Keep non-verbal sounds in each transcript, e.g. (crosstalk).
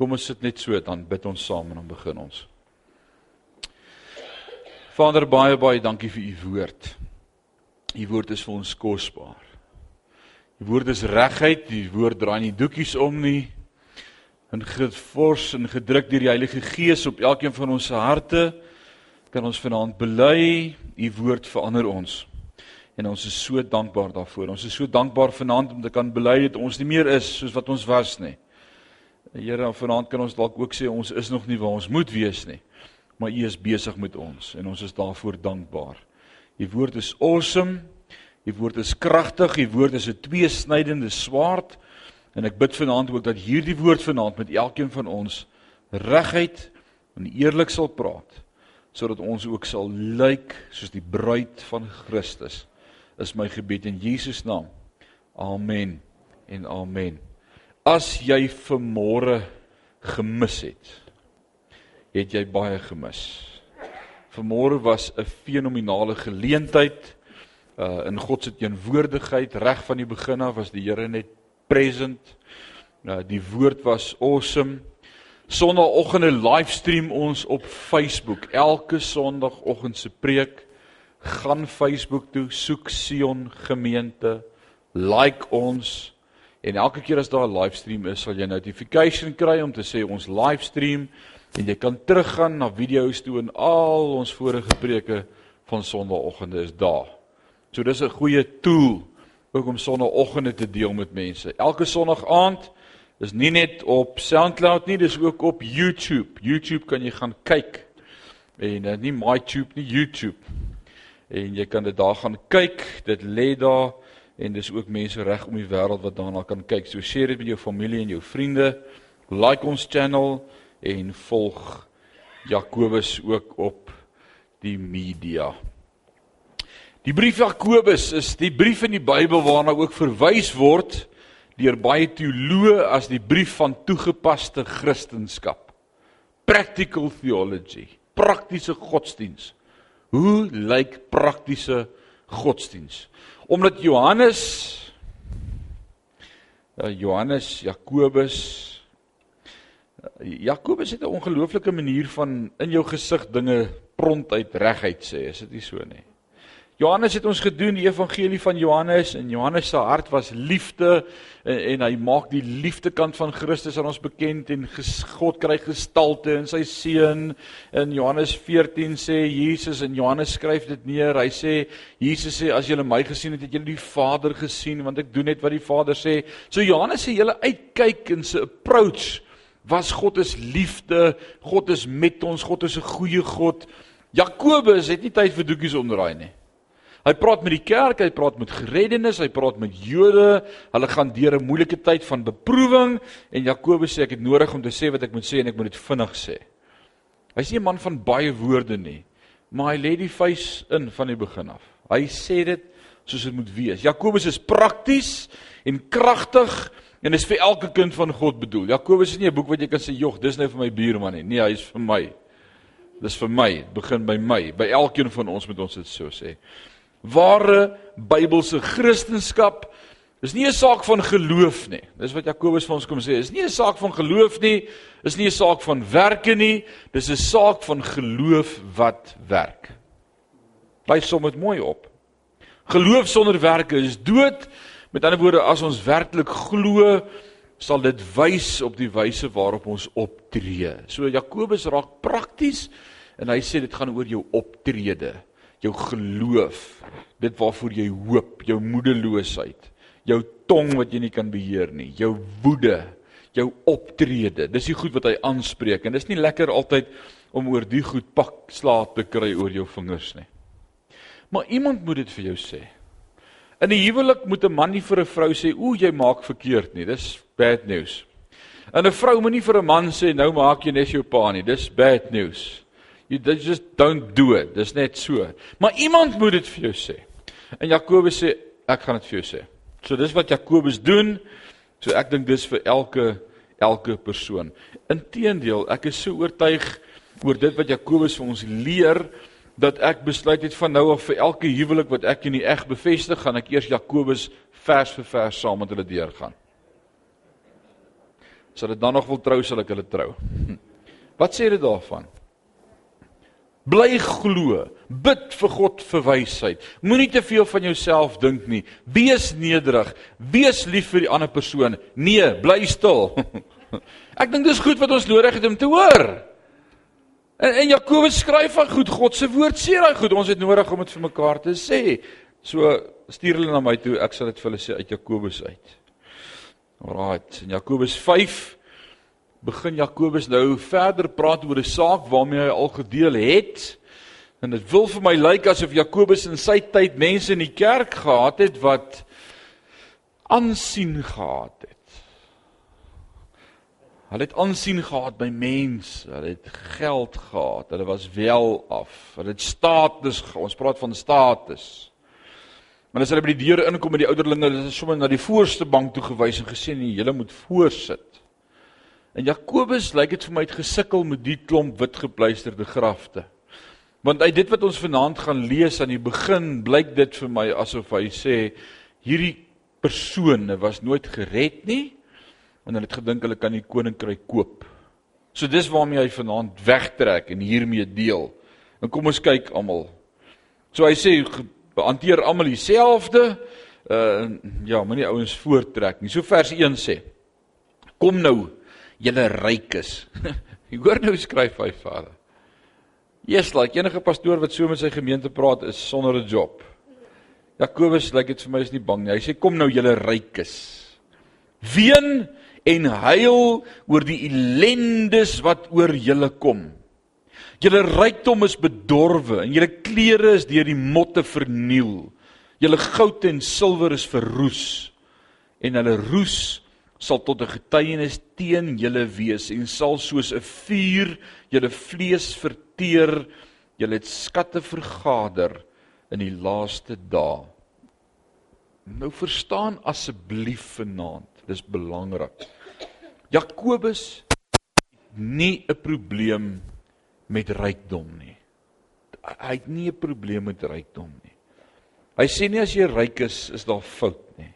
Kom ons sit net so dan bid ons saam en dan begin ons. Vader baie baie dankie vir u woord. U woord is vir ons kosbaar. Die woord is regheid, die woord draai nie doekies om nie. En gefors en gedruk deur die Heilige Gees op elkeen van ons se harte kan ons vanaand bely, u woord verander ons. En ons is so dankbaar daarvoor. Ons is so dankbaar vanaand om te kan bely dat ons nie meer is soos wat ons was nie. Here, vanaand kan ons dalk ook sê ons is nog nie waar ons moet wees nie. Maar u is besig met ons en ons is daarvoor dankbaar. U woord is awesome. Die woord is kragtig, die woord is 'n tweesnydende swaard en ek bid vanaand ook dat hierdie woord vanaand met elkeen van ons reguit en eerlik sal praat sodat ons ook sal lyk soos die bruid van Christus. Is my gebed in Jesus naam. Amen en amen. As jy vanmôre gemis het, het jy baie gemis. Vanmôre was 'n fenominale geleentheid uh in God se teenwoordigheid reg van die begin af was die Here net present. Uh die woord was awesome. Sondagoggende livestream ons op Facebook. Elke Sondagoggend se preek gaan Facebook toe, soek Sion gemeente, like ons en elke keer as daar 'n livestream is, sal jy notification kry om te sê ons livestream en jy kan teruggaan na video's toe en al ons vorige preke van Sondagoggende is daar. So dis 'n goeie tool ook om sonoggende te deel met mense. Elke sonogg aand is nie net op SoundCloud nie, dis ook op YouTube. YouTube kan jy gaan kyk. En uh, nie MyTube nie, YouTube. En jy kan dit daar gaan kyk. Dit lê daar en dis ook mense reg om die wêreld wat daarna kan kyk. So share dit met jou familie en jou vriende. Like ons channel en volg Jakobus ook op die media. Die brief Jakobus is die brief in die Bybel waarna ook verwys word deur baie teoloë as die brief van toegepaste Christendom. Practical theology, praktiese godsdiens. Hoe lyk praktiese godsdiens? Omdat Johannes uh, Johannes Jakobus uh, Jakobus het 'n ongelooflike manier van in jou gesig dinge prontuit reguit sê, is dit nie so nie? Johannes het ons gedoen die evangelie van Johannes en Johannes se hart was liefde en, en hy maak die liefdekant van Christus aan ons bekend en ges, God kry gestalte in sy seun. In Johannes 14 sê Jesus en Johannes skryf dit neer. Hy sê Jesus sê as julle my gesien het, het julle die Vader gesien want ek doen net wat die Vader sê. So Johannes sê julle uitkyk in sy approach was God is liefde, God is met ons, God is 'n goeie God. Jakobus het nie tyd vir doekies omdraai nie. Hy praat met die kerk, hy praat met gereddenes, hy praat met Jode. Hulle gaan deur 'n moeilike tyd van beproewing en Jakobus sê ek het nodig om te sê wat ek moet sê en ek moet dit vinnig sê. Hy's nie 'n man van baie woorde nie, maar hy lê die vuis in van die begin af. Hy sê dit soos dit moet wees. Jakobus is prakties en kragtig en is vir elke kind van God bedoel. Jakobus is nie 'n boek wat jy kan sê, "Jog, dis nou vir my buurman nie." Nee, hy is vir my. Dis vir my. Dit begin by my. By elkeen van ons moet ons dit so sê ware Bybelse Christendom is nie 'n saak van geloof nie. Dis wat Jakobus vir ons kom sê. Is nie 'n saak van geloof nie, is nie 'n saak van werke nie, dis 'n saak van geloof wat werk. Bly som dit mooi op. Geloof sonder werke is dood. Met ander woorde, as ons werklik glo, sal dit wys op die wyse waarop ons optree. So Jakobus raak prakties en hy sê dit gaan oor jou optrede jou geloof, dit waarvoor jy hoop, jou moedeloosheid, jou tong wat jy nie kan beheer nie, jou woede, jou optrede. Dis die goed wat hy aanspreek en dis nie lekker altyd om oor die goed pak slaap te kry oor jou vingers nie. Maar iemand moet dit vir jou sê. In 'n huwelik moet 'n man nie vir 'n vrou sê, "O, jy maak verkeerd nie." Dis bad news. En 'n vrou moenie vir 'n man sê, "Nou maak jy net jou pa nie." Dis bad news. You just don't do it. Dis net so. Maar iemand moet dit vir jou sê. En Jakobus sê ek gaan dit vir jou sê. So dis wat Jakobus doen. So ek dink dis vir elke elke persoon. Inteendeel, ek is so oortuig oor dit wat Jakobus vir ons leer dat ek besluit het van nou af vir elke huwelik wat ek in die eg bevestig, gaan ek eers Jakobus vers vir vers saam met hulle deurgaan. As hulle dan nog wil trou, sal ek hulle trou. Wat sê dit daarvan? Bly glo. Bid vir God vir wysheid. Moenie te veel van jouself dink nie. Wees nederig. Wees lief vir die ander persoon. Nee, bly stil. (laughs) Ek dink dis goed wat ons nodig het om te hoor. En, en Jakobus skryf van goed, God se woord sê daai goed. Ons het nodig om dit vir mekaar te sê. So stuur hulle na my toe. Ek sal dit vir hulle sê uit Jakobus uit. Alraight. In Jakobus 5 begin Jakobus nou verder praat oor 'n saak waarmee hy al gedeel het. En dit wil vir my lyk asof Jakobus in sy tyd mense in die kerk gehad het wat aansien gehad het. Hulle het aansien gehad by mense, hulle het geld gehad, hulle was wel af. Hulle het status, ons praat van status. Maar as hulle by die deur inkom met die ouderlinge, hulle is sommer na die voorste bank toe gewys en gesê nee, julle moet voorsit. En Jakobus lyk dit vir my het gesukkel met die klomp witgepleisterde grafte. Want uit dit wat ons vanaand gaan lees aan die begin, blyk dit vir my asof hy sê hierdie persone was nooit gered nie en hulle het gedink hulle kan die koninkryk koop. So dis waarmee hy vanaand wegtrek en hiermee deel. En kom ons kyk almal. So hy sê hanteer almal dieselfde. Uh ja, moenie ouens voortrek nie. So vers 1 sê: Kom nou julle ryk is. (laughs) Jy hoor nou skryf hy Vader. Jesus, like enige pastoor wat so met sy gemeente praat is sonder 'n job. Jakobus lyk like dit vir my is nie bang nie. Hy sê kom nou julle ryk is. Ween en huil oor die ellendes wat oor julle kom. Julle rykdom is bedorwe en julle klere is deur die motte verniel. Julle goud en silwer is verroes en hulle roes sal tot 'n getuienis teen julle wees en sal soos 'n vuur julle vlees verteer. Julle het skatte vergader in die laaste dae. Nou verstaan asseblief vanaand, dis belangrik. Jakobus het nie 'n probleem met rykdom nie. Hy het nie 'n probleem met rykdom nie. Hy sê nie as jy ryk is, is daar fout nie.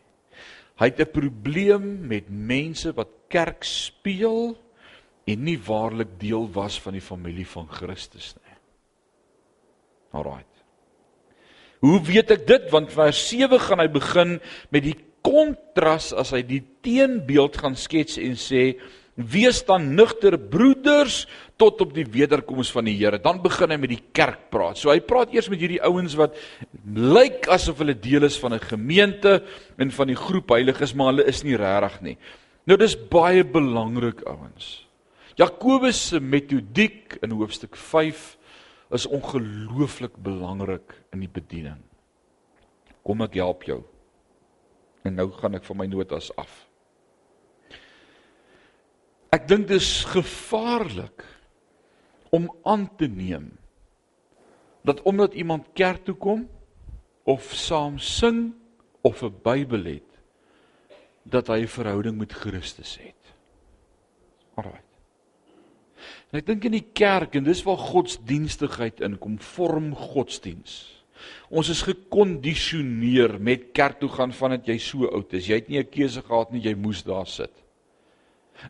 Hy het 'n probleem met mense wat kerk speel en nie waarlik deel was van die familie van Christus nie. Alraait. Hoe weet ek dit? Want vers 7 gaan hy begin met die kontras as hy die teenbeeld gaan skets en sê Wees dan nugter broeders tot op die wederkoms van die Here. Dan begin hy met die kerk praat. So hy praat eers met hierdie ouens wat lyk asof hulle deel is van 'n gemeente en van die groep heiliges, maar hulle is nie regtig nie. Nou dis baie belangrik ouens. Jakobus se metodiek in hoofstuk 5 is ongelooflik belangrik in die bediening. Kom ek help jou. En nou gaan ek van my notas af. Ek dink dis gevaarlik om aan te neem dat omdat iemand kerk toe kom of saam sing of 'n Bybel het dat hy 'n verhouding met Christus het. Alraai. En ek dink in die kerk en dis waar godsdienstigheid inkom, vorm godsdiens. Ons is gekondisioneer met kerk toe gaan vandat jy so oud is. Jy het nie 'n keuse gehad nie, jy moes daar sit.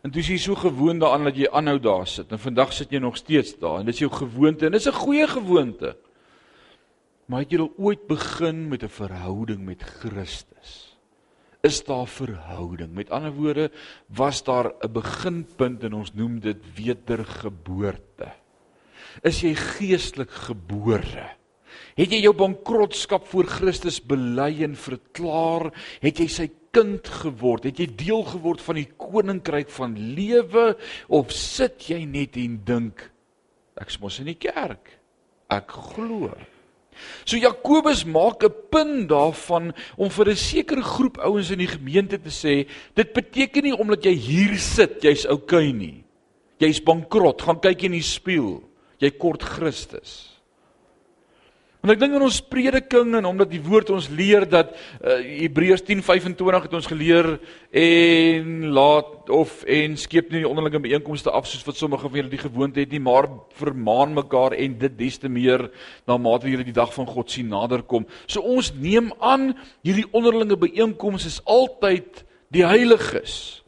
En jy so gewoond daaraan dat jy aanhou daar sit. En vandag sit jy nog steeds daar en dis jou gewoonte en dis 'n goeie gewoonte. Maar het jy al ooit begin met 'n verhouding met Christus? Is daar verhouding? Met ander woorde, was daar 'n beginpunt en ons noem dit wedergeboorte. Is jy geestelik gebore? Het jy jou bankrotskap voor Christus bely en verklaar? Het jy sy kind geword? Het jy deel geword van die koninkryk van lewe of sit jy net en dink ek mos in die kerk? Ek glo. So Jakobus maak 'n punt daarvan om vir 'n sekere groep ouens in die gemeente te sê, dit beteken nie omdat jy hier sit, jy's oukei okay nie. Jy's bankrot, gaan kyk in die spieël. Jy kort Christus. En ek dink in ons prediking en omdat die woord ons leer dat uh, Hebreërs 10:25 het ons geleer en laat of en skep nie die onderlinge byeenkomste af soos wat sommige van julle die gewoonte het nie, maar vermaan mekaar en dit des te meer na mate julle die dag van God sien naderkom. So ons neem aan hierdie onderlinge byeenkomste is altyd die heiliges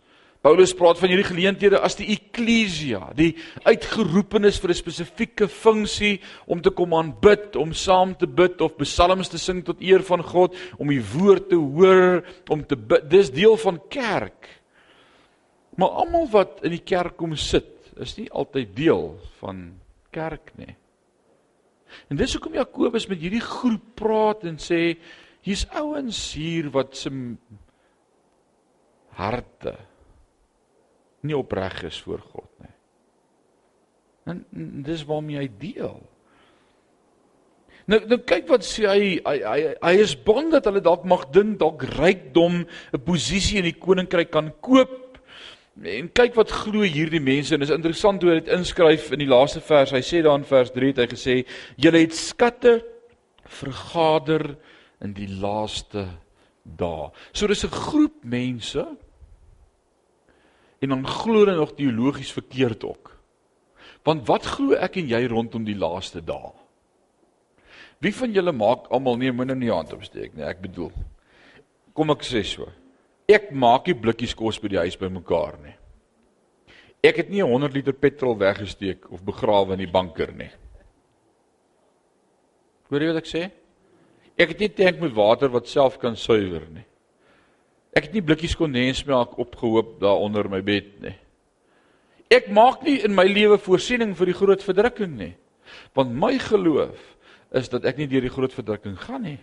Paulus praat van hierdie geleenthede as die eklesia, die uitgeroepenes vir 'n spesifieke funksie om te kom aanbid, om saam te bid of psalms te sing tot eer van God, om die woord te hoor, om te bid. Dis deel van kerk. Maar almal wat in die kerk kom sit, is nie altyd deel van kerk nie. En dis hoekom Jakobus met hierdie groep praat en sê hier's ouens hier wat se harte nie opreg is voor God nie. En dis waarmee hy deel. Nou nou kyk wat sê hy hy hy, hy is bang dat hulle dalk mag dink dalk rykdom 'n posisie in die koninkryk kan koop. En kyk wat glo hierdie mense en is interessant hoe hy dit inskryf in die laaste vers. Hy sê daar in vers 3 het hy gesê: "Julle het skatte vergader in die laaste dae." So dis 'n groep mense en dan glo hulle nog teologies verkeerd ook. Want wat glo ek en jy rondom die laaste dae? Wie van julle maak almal nee, moenie nie hand opsteek nie. Ek bedoel. Kom ek sê so. Ek maak nie blikkies kos by die huis bymekaar nie. Ek het nie 100 liter petrol weggesteek of begrawe in die banker nie. Hoor jy wat ek sê? Ek het nie tank met water wat self kan suiwer nie. Ek het nie blikkies kondensmelk opgehoop daar onder my bed nie. Ek maak nie in my lewe voorsiening vir die groot verdrukking nie. Want my geloof is dat ek nie deur die groot verdrukking gaan nie.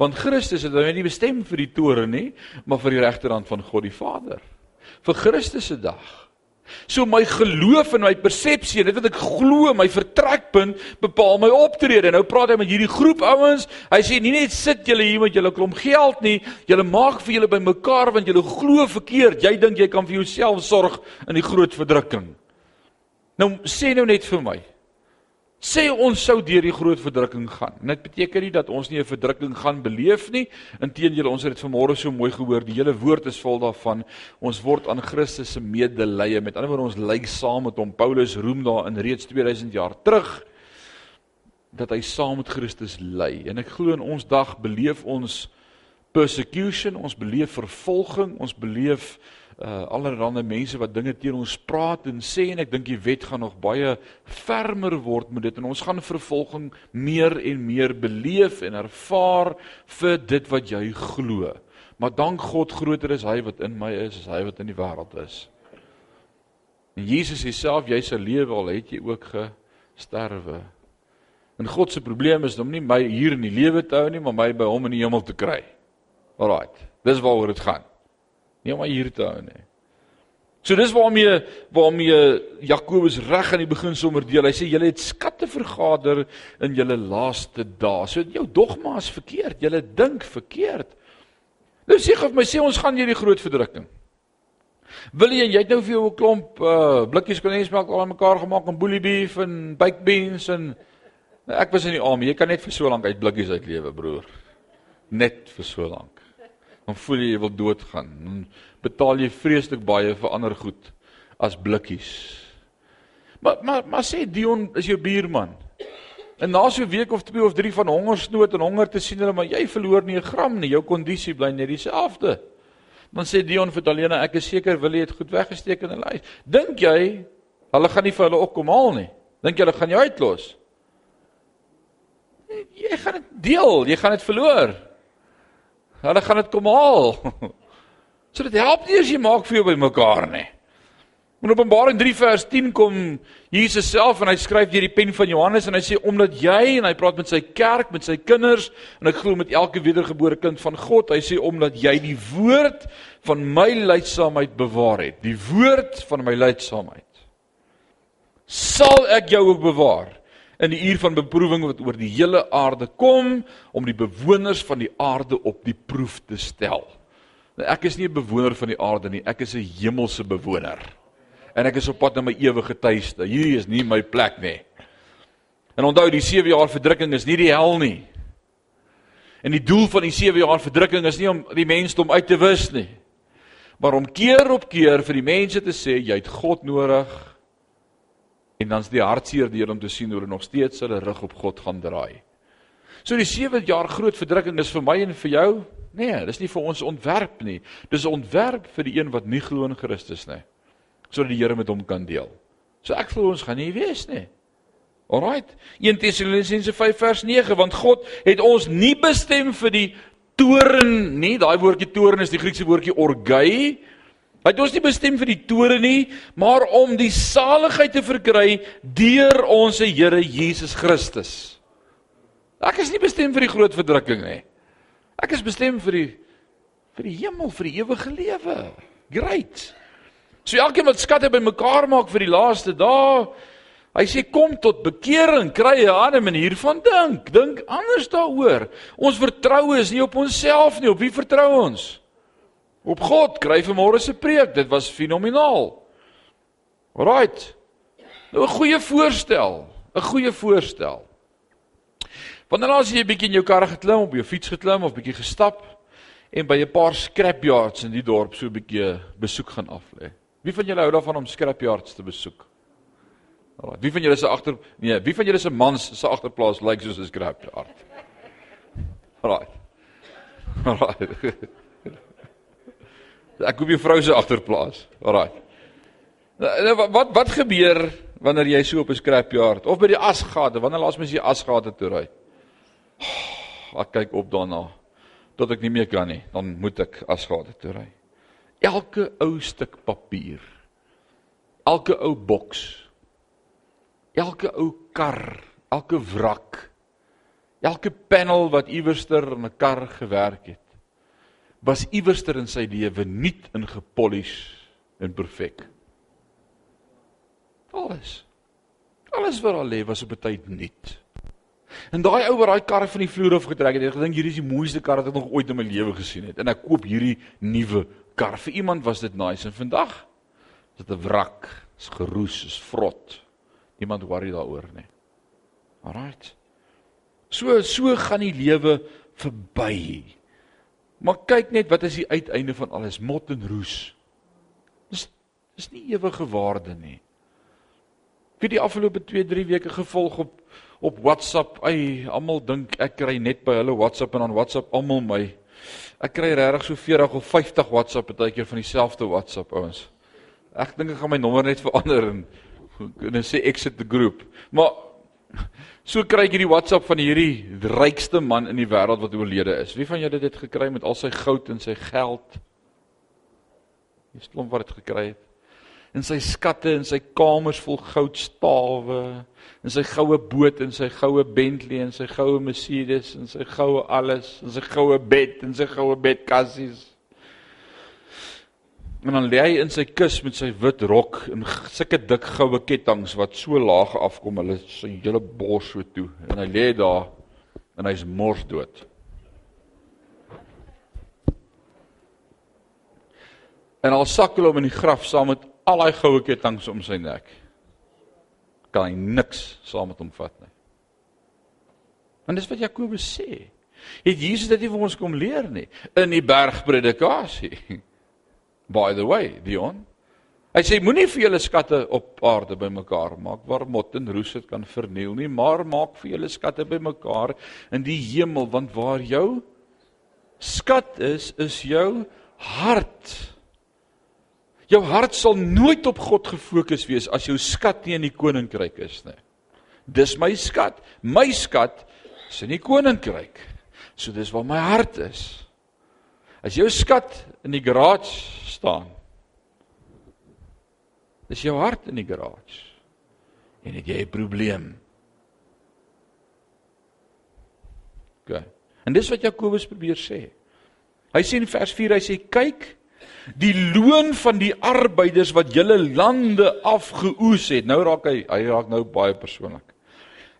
Want Christus het my nie bestem vir die toren nie, maar vir die regterhand van God die Vader. Vir Christus se dag. So my geloof en my persepsie en dit wat ek glo, my vertrekpunt bepaal my optrede. Nou praat hy met hierdie groep ouens. Hy sê nie net sit julle hier met julle klomp geld nie, julle maak vir julle bymekaar want julle glo verkeerd. Jy dink jy kan vir jouself sorg in die groot verdrukking. Nou sê nou net vir my sê ons sou deur die groot verdrukking gaan. En dit beteken nie dat ons nie 'n verdrukking gaan beleef nie. Inteendeel, ons het dit vanmôre so mooi gehoor. Die hele woord is vol daarvan. Ons word aan Christus se medelee. Met ander woorde, ons ly saam met hom. Paulus roem daar in reeds 2000 jaar terug dat hy saam met Christus ly. En ek glo in ons dag beleef ons persecution, ons beleef vervolging, ons beleef uh allerlei mense wat dinge teen ons praat en sê en ek dink die wet gaan nog baie fermer word met dit en ons gaan vervolging meer en meer beleef en ervaar vir dit wat jy glo. Maar dank God groter is hy wat in my is as hy wat in die wêreld is. En Jesus sê self jy sal lewe al het jy ook gesterwe. En God se probleem is om nie my hier in die lewe te hou nie, maar my by hom in die hemel te kry. Alraait. Dis waaroor dit gaan nie om hier te hou nie. So dis waarmee waarmee Jakobus reg aan die begin sommer deel. Hy sê julle het skatte vergader in julle laaste dae. So jou dogma is verkeerd. Julle dink verkeerd. Nou sê gou vir my sê ons gaan hierdie groot verdrukking. Wil jy jy het nou vir jou 'n klomp uh blikkies kondensmelk al mekaar gemaak en boelie beef en baked beans en nou, ek was in die army. Jy kan net vir so lank uit blikkies uitlewe, broer. Net vir so lank dan voel jy jy wil doodgaan. Dan betaal jy vreeslik baie vir ander goed as blikkies. Maar maar maar sê Dion is jou buurman. En na so 'n week of 2 of 3 van hongersnood en honger te sien hulle maar jy verloor nie 'n gram nie. Jou kondisie bly net dieselfde. Dan sê Dion vir Dalena, ek is seker wil jy dit goed weggesteek in 'n lys. Dink jy hulle gaan nie vir hulle opkom haal nie? Dink jy hulle gaan jou uitlos? Jy gaan dit deel, jy gaan dit verloor. Hulle gaan dit kom haal. (laughs) So dit help nie as jy maak vir jou by mekaar nie. In Openbaring 3 vers 10 kom Jesus self en hy skryf deur die pen van Johannes en hy sê omdat jy en hy praat met sy kerk, met sy kinders en ek glo met elke wedergebore kind van God, hy sê omdat jy die woord van my lydsaamheid bewaar het, die woord van my lydsaamheid sal ek jou ook bewaar in die uur van beproewing wat oor die hele aarde kom om die bewoners van die aarde op die proef te stel. Nou ek is nie 'n bewoner van die aarde nie, ek is 'n hemelse bewoner. En ek is op pad na my ewige tuiste. Hierdie is nie my plek nie. En onthou, die 7 jaar verdrukking is nie die hel nie. En die doel van die 7 jaar verdrukking is nie om die mense om uit te wis nie. Maar om keer op keer vir die mense te sê jy het God nodig En dan's die hartseer deur om te sien hoe hulle nog steeds hulle rug op God gaan draai. So die 7 jaar groot verdrukking is vir my en vir jou? Nee, dis nie vir ons ontwerp nie. Dis 'n ontwerp vir die een wat nie glo in Christus nie. Sodat die Here met hom kan deel. So ek glo ons gaan nie wees nie. Alraight. 1 Tessalonisense 5 vers 9 want God het ons nie bestem vir die toren nie. Daai woordjie toren is die Griekse woordjie orgai. Hy het ons nie bestem vir die toren nie, maar om die saligheid te verkry deur ons Here Jesus Christus. Ek is nie bestem vir die groot verdrukking nie. Ek is bestem vir die vir die hemel, vir die ewige lewe. Great. So elkeen wat skatte bymekaar maak vir die laaste dae, hy sê kom tot bekering, kry 'n ander manier van dink. Dink anders daaroor. Ons vertroue is nie op onsself nie. Op wie vertrou ons? Op God. Kry vanmôre se preek. Dit was fenomenaal. Nou 'n goeie voorstel, 'n goeie voorstel. Wanneer as jy 'n bietjie in jou kar geklim op jou fiets geklim of bietjie gestap en by 'n paar scrapyards in die dorp so 'n bietjie besoek gaan aflê. Wie van julle hou daarvan om scrapyards te besoek? Alraai. Wie van julle se agter nee, wie van julle se mans se agterplaas lyk soos 'n scrapyard? Alraai. Alraai. (laughs) Ek koop jou vrou se agterplaas. Alraai. Nou, nou wat wat gebeur wanneer jy so op 'n scrapyard of by die asgate, wanneer laas mens jy asgate toe ry? (sighs) Ek kyk op daarna tot ek nie meer kan nie, dan moet ek asgade toe ry. Elke ou stuk papier, elke ou boks, elke ou kar, elke wrak, elke panel wat iewerster in 'n kar gewerk het, was iewerster in sy lewe nuut en gepolish en perfek. Alles. Alles wat al lê was op 'n tyd nuut. En daai ou wat daai kar van die vloer af getrek het, het gedink hierdie is die mooiste kar wat ek nog ooit in my lewe gesien het. En ek koop hierdie nuwe kar. Vir iemand was dit nice en vandag is dit 'n wrak, is geroes, is vrot. Niemand worry daaroor nie. Alraight. So so gaan die lewe verby. Maar kyk net wat is die uiteinde van alles? Mot en roes. Dis dis nie ewige waarde nie. Vir die afgelope 2-3 weke gevolg op op WhatsApp. Ai, almal dink ek kry net by hulle WhatsApp en dan WhatsApp almal my. Ek kry regtig so 40 of 50 WhatsApp partykeer van dieselfde WhatsApp ouens. Ek dink ek gaan my nommer net verander en en sê exit the group. Maar so kry ek hierdie WhatsApp van hierdie rykste man in die wêreld wat oorlede is. Wie van julle het dit gekry met al sy goud en sy geld? Jy slom wat dit gekry het en sy skatte en sy kamers vol goudstawe en sy goue boot en sy goue Bentley en sy goue Mercedes en sy goue alles en sy goue bed en sy goue bedkassies en dan lê hy in sy kus met sy wit rok en sulke dik goue kettinge wat so laag afkom hulle sy hele bors so toe en hy lê daar en hy's mors dood En al sakkel hom in die graf saam met al daai goue kettinge om sy nek. Kan hy niks saam met hom vat nie. Want dis wat Jakobus sê. Het Jesus dit nie vir ons kom leer nie in die bergpredikasie. By the way, Dion. Hy sê moenie vir julle skatte op aarde bymekaar maak waar mot en roes dit kan verniel nie, maar maak vir julle skatte bymekaar in die hemel want waar jou skat is, is jou hart. Jou hart sal nooit op God gefokus wees as jou skat nie in die koninkryk is nie. Dis my skat. My skat is in die koninkryk. So dis waar my hart is. As jou skat in die garage staan, is jou hart in die garage. En het jy 'n probleem? OK. En dis wat Jakobus probeer sê. Hy sê in vers 4 hy sê kyk Die loon van die arbeiders wat julle lande afgeoes het. Nou raak hy, hy raak nou baie persoonlik.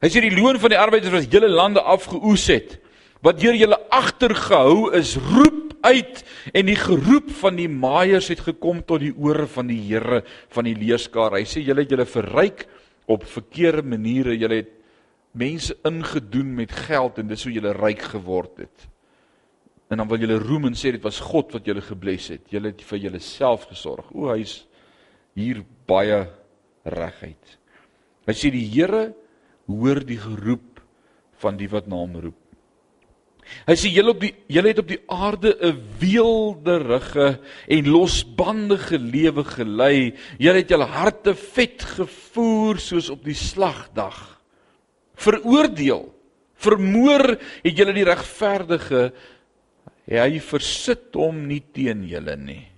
Hy sê die loon van die arbeiders wat julle lande afgeoes het, wat deur julle agtergehou is, roep uit en die geroep van die maaiers het gekom tot die ore van die Here van die leerskare. Hy sê julle het julle verryk op verkeerde maniere. Julle het mense ingedoen met geld en dis hoe julle ryk geword het. En dan wil julle roem en sê dit was God wat julle gebless het. Julle het vir julleself gesorg. O, hy's hier baie reguit. Hy sê die Here hoor die geroep van die wat na hom roep. Hy sê julle op die julle het op die aarde 'n weelderige en losbandige lewe gelei. Julle het julle harte vet gevoer soos op die slagdag. Veroordeel, vermoor het julle die regverdige. Hy versit hom nie teen julle nie.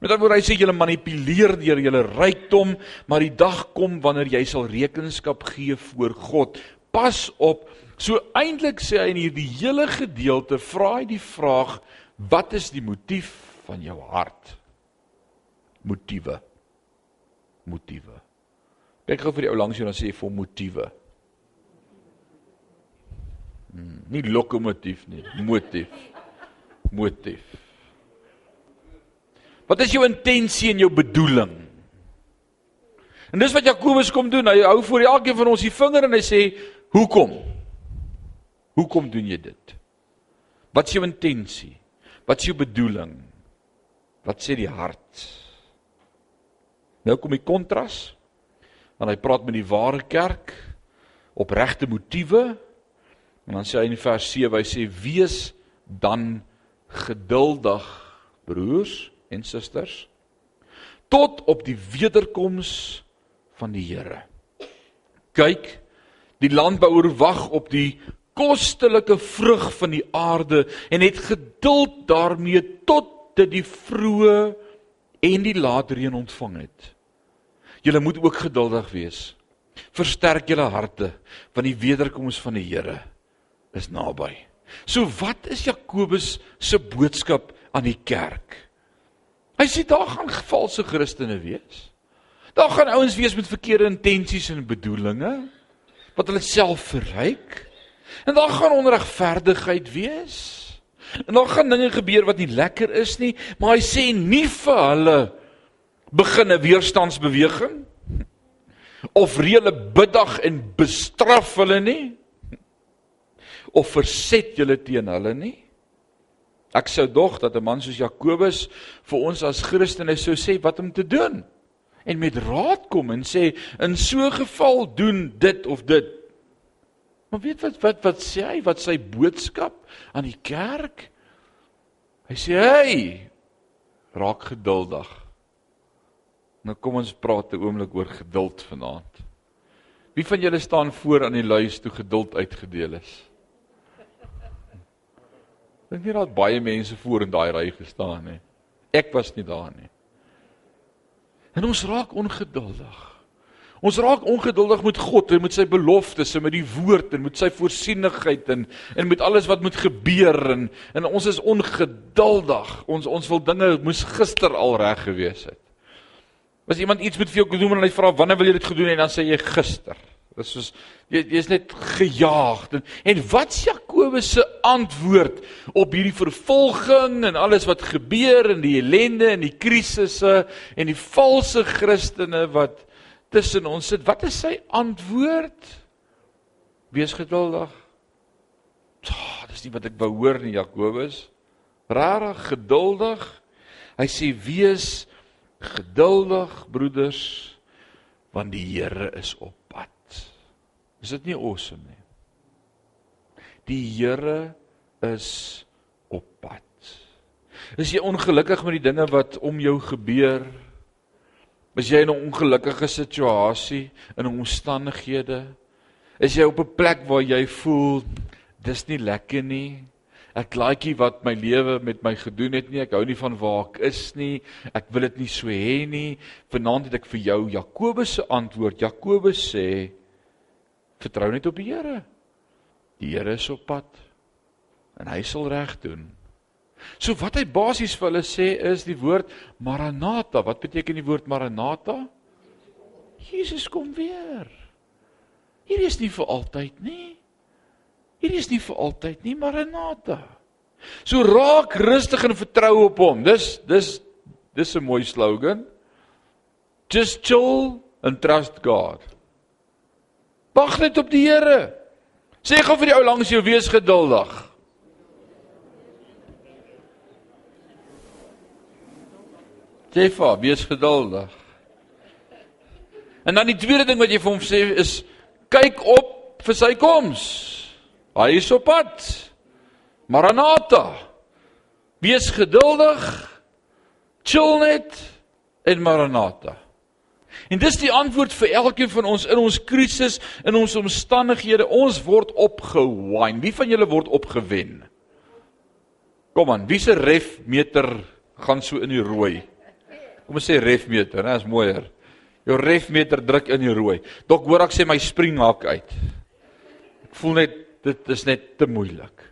Met ander woorde hy sê julle manipuleer deur julle rykdom, maar die dag kom wanneer jy sal rekenskap gee voor God. Pas op So eintlik sê hy in hierdie hele gedeelte vra hy die vraag wat is die motief van jou hart? Motiewe. Motiewe. Kyk gou vir die ou langs jou dan sê jy vir motiewe. Hmm, nie lokomotief nie, motief. Motief. Wat is jou intensie en jou bedoeling? En dis wat Jakobus kom doen. Hy hou voor elkeen van ons die vinger en hy sê, "Hoekom?" Hoekom doen jy dit? Wat is jou intensie? Wat is jou bedoeling? Wat sê die hart? Nou kom die kontras. Want hy praat met die ware kerk opregte motiewe. En dan sê hy in vers 7, hy sê wees dan geduldig broers en susters tot op die wederkoms van die Here. Kyk, die landbouer wag op die kostelike vrug van die aarde en het geduld daarmee tot dit die vroeë en die laat reën ontvang het. Julle moet ook geduldig wees. Versterk julle harte want die wederkoms van die Here is naby. So wat is Jakobus se boodskap aan die kerk? Hy sê daar gaan valse Christene wees. Daar gaan ouens wees met verkeerde intensies en bedoelings wat hulle self verryk. En daar gaan onregverdigheid wees. En daar gaan dinge gebeur wat nie lekker is nie, maar hy sê nie vir hulle begin 'n weerstandsbeweging of reële biddag en bestraf hulle nie of verset julle teen hulle nie. Ek sou dog dat 'n man soos Jakobus vir ons as Christene sou sê wat om te doen en met raad kom en sê in so 'n geval doen dit of dit Maar weet wat wat wat sê hy? Wat sy boodskap aan die kerk? Hy sê: "Hey, raak geduldig." Nou kom ons praat 'n oomblik oor geduld vanaand. Wie van julle staan voor aan die lys toe geduld uitgedeel is? Dink jy daar baie mense voor in daai ry gestaan het? Ek was nie daar nie. En ons raak ongeduldig. Ons raak ongeduldig met God en met sy beloftes en met die woord en met sy voorsienigheid en en met alles wat moet gebeur en en ons is ongeduldig. Ons ons wil dinge moes gister al reg gewees het. As iemand iets met vir jou gedoen en hy vra wanneer wil jy dit gedoen en dan sê jy gister. Dit is soos jy jy's net gejaag en en wat's Jakobus se antwoord op hierdie vervolging en alles wat gebeur en die ellende en die krisisse en die valse Christene wat tussen ons sit. Wat is sy antwoord? Wees geduldig. Oh, dis nie wat ek wou hoor nie, Jakobus. Rarig geduldig. Hy sê wees geduldig, broeders, want die Here is op pad. Is dit nie awesome nie? Die Here is op pad. Is jy ongelukkig met die dinge wat om jou gebeur? Is jy in 'n ongelukkige situasie, in omstandighede? Is jy op 'n plek waar jy voel dis nie lekker nie? Ek like nie wat my lewe met my gedoen het nie. Ek hou nie van waar ek is nie. Ek wil dit nie so hê nie. Vanaand het ek vir jou Jakobus se antwoord. Jakobus sê: Vertrou net op die Here. Die Here is op pad en hy sal reg doen. So wat hy basies vir hulle sê is die woord Maranatha. Wat beteken die woord Maranatha? Jesus kom weer. Hier is nie vir altyd nie. Hier is nie vir altyd nie, Maranatha. So raak rustig en vertrou op hom. Dis dis dis 'n mooi slogan. Just chill and trust God. Wag net op die Here. Sê gou vir die ou langs jou wees geduldig. Jefa, wees geduldig. En dan die tweede ding wat jy vir hom sê is kyk op vir sy koms. Hy is op pad. Maranatha. Wees geduldig. Chill net en Maranatha. En dis die antwoord vir elkeen van ons in ons krisis, in ons omstandighede. Ons word opgewine. Wie van julle word opgewen? Kom aan, wie se refmeter gaan so in die rooi? Kom ons sê refmeter, né? Dis mooier. Jou refmeter druk in die rooi. Dok hoor ek sê my springhak uit. Ek voel net dit is net te moeilik.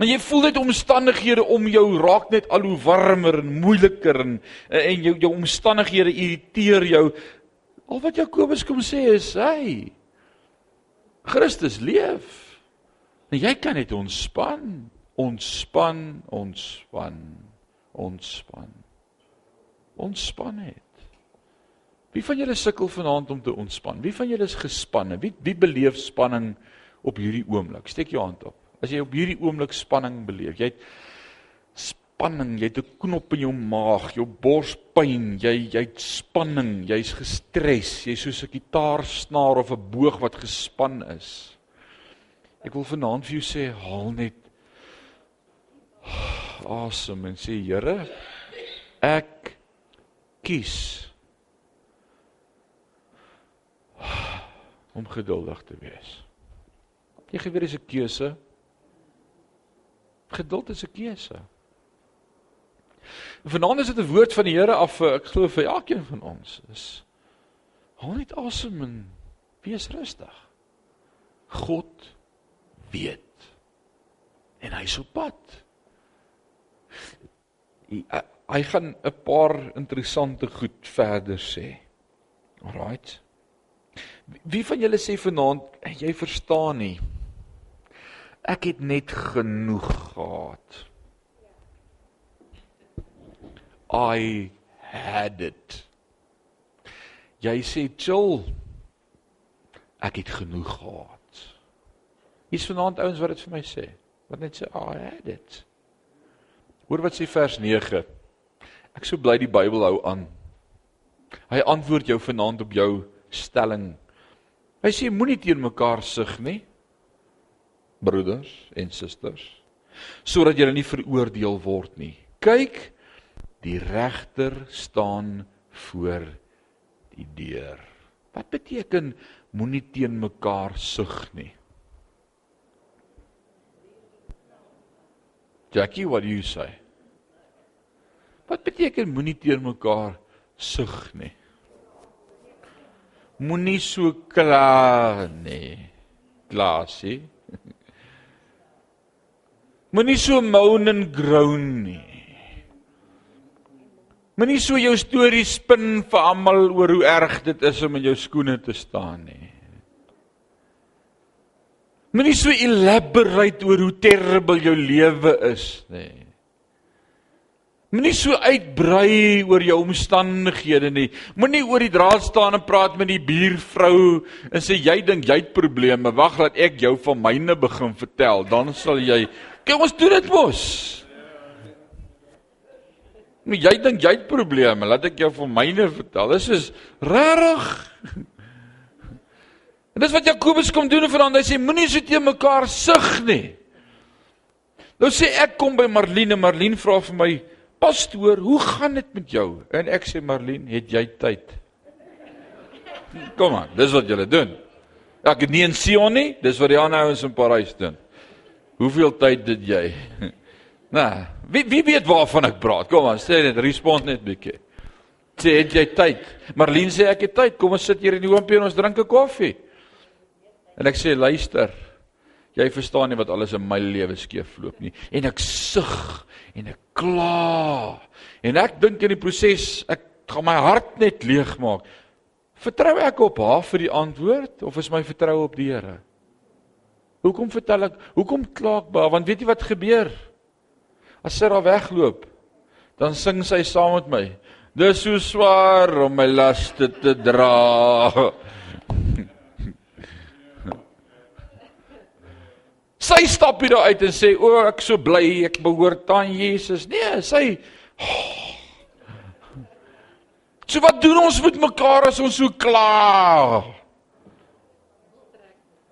Maar jy voel net omstandighede om jou raak net al hoe warmer en moeiliker en en jou jou omstandighede irriteer jou. Al wat Jakobus kom sê is, hy Christus leef. En jy kan net ontspan, ontspan, ontspan, ontspan. Ontspan net. Wie van julle sukkel vanaand om te ontspan? Wie van julle is gespanne? Wie wie beleef spanning op hierdie oomblik? Steek jou hand op. As jy op hierdie oomblik spanning beleef, jy het spanning, jy het 'n knop in jou maag, jou borspyn, jy jy't spanning, jy's gestres, jy's soos 'n gitaarsnaar of 'n boog wat gespan is. Ek wil vanaand vir jou sê, haal net (sighs) asem en sê Here, ek kies om geduldig te wees. Jy gee weer 'n keuse. Geduld is 'n keuse. Vanaand is dit 'n woord van die Here af vir ek glo vir elkeen van ons. Is haal net asem en wees rustig. God weet. En hy's op pad. Hy, gaan 'n paar interessante goed verder sê. Alraight. Wie van julle sê vanaand jy verstaan nie? Ek het net genoeg gehad. I had it. Jy sê chill. Ek het genoeg gehad. Hier's vanaand ouens wat dit vir my sê. Wat net sê I had it. Hoor wat sê vers 9. Ek sou bly die Bybel hou aan. Hy antwoord jou vanaand op jou stelling. Hy sê moenie teen mekaar sug nie broeders en susters sodat julle nie veroordeel word nie kyk die regter staan voor die deur wat beteken moenie teen mekaar sug nie Jackie what do you say wat beteken moenie teen mekaar sug nie moenie so klaar nie klaasie Moenie so moan and groan nie. Moenie so jou stories spin vir almal oor hoe erg dit is om in jou skoene te staan nie. Moenie so elaborate oor hoe terrible jou lewe is nie. Moenie so uitbrei oor jou omstandighede nie. Moenie oor die draad staan en praat met die buurvrou en sê jy dink jy het probleme. Wag laat ek jou van myne begin vertel, dan sal jy Kyk ons doen dit mos. Nou jy dink jy het probleme, laat ek jou van myne vertel. Dis is regtig. En dis wat Jakobus kom doen vanaand. Hy sê moenie so te mekaar sug nie. Nou sê ek kom by Marlene, Marlene vra vir my, "Pastoor, hoe gaan dit met jou?" En ek sê, "Marlene, het jy tyd?" Kom aan, dis wat julle doen. Ek het nie in Sion nie, dis wat die ander ouens in Parys doen. Hoeveel tyd dit jy? (laughs) Nou, wie wie weet waarvan ek praat? Kom aan, sê net, respond net bietjie. Sê het jy tyd? Marlene sê ek het tyd. Kom ons sit hier in die hoompie en ons drink 'n koffie. En ek sê luister. Jy verstaan nie wat alles in my lewe skeefloop nie. En ek sug en ek kla. En ek dink in die proses ek gaan my hart net leegmaak. Vertrou ek op haar vir die antwoord of is my vertroue op die Here? Hoekom vertel ek? Hoekom kla ek baie? Want weet jy wat gebeur? As sy daar wegloop, dan sing sy saam met my. Dis so swaar om my laste te dra. Sy stap hier uit en sê, "O, ek so bly ek behoort aan Jesus." Nee, sy So wat doen ons met mekaar as ons so kla?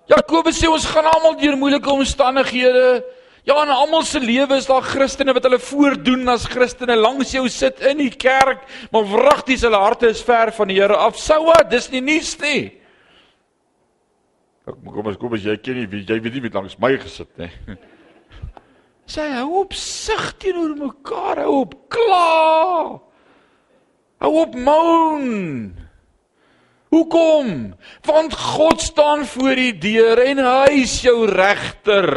Jakobus sê ons gaan almal deur moeilike omstandighede. Ja, in almal se lewe is daar Christene wat hulle voordoen as Christene langs jou sit in die kerk, maar wragties hulle harte is ver van die Here af. Sou wat, dis nie nuus nie. Ek kom as kom as jy ken nie, jy weet nie wie langs my gesit nie. Sê hou op sug teenoor mekaar, hou op kla. Hou op moan. Hoekom? Want God staan voor die deur en hy is jou regter.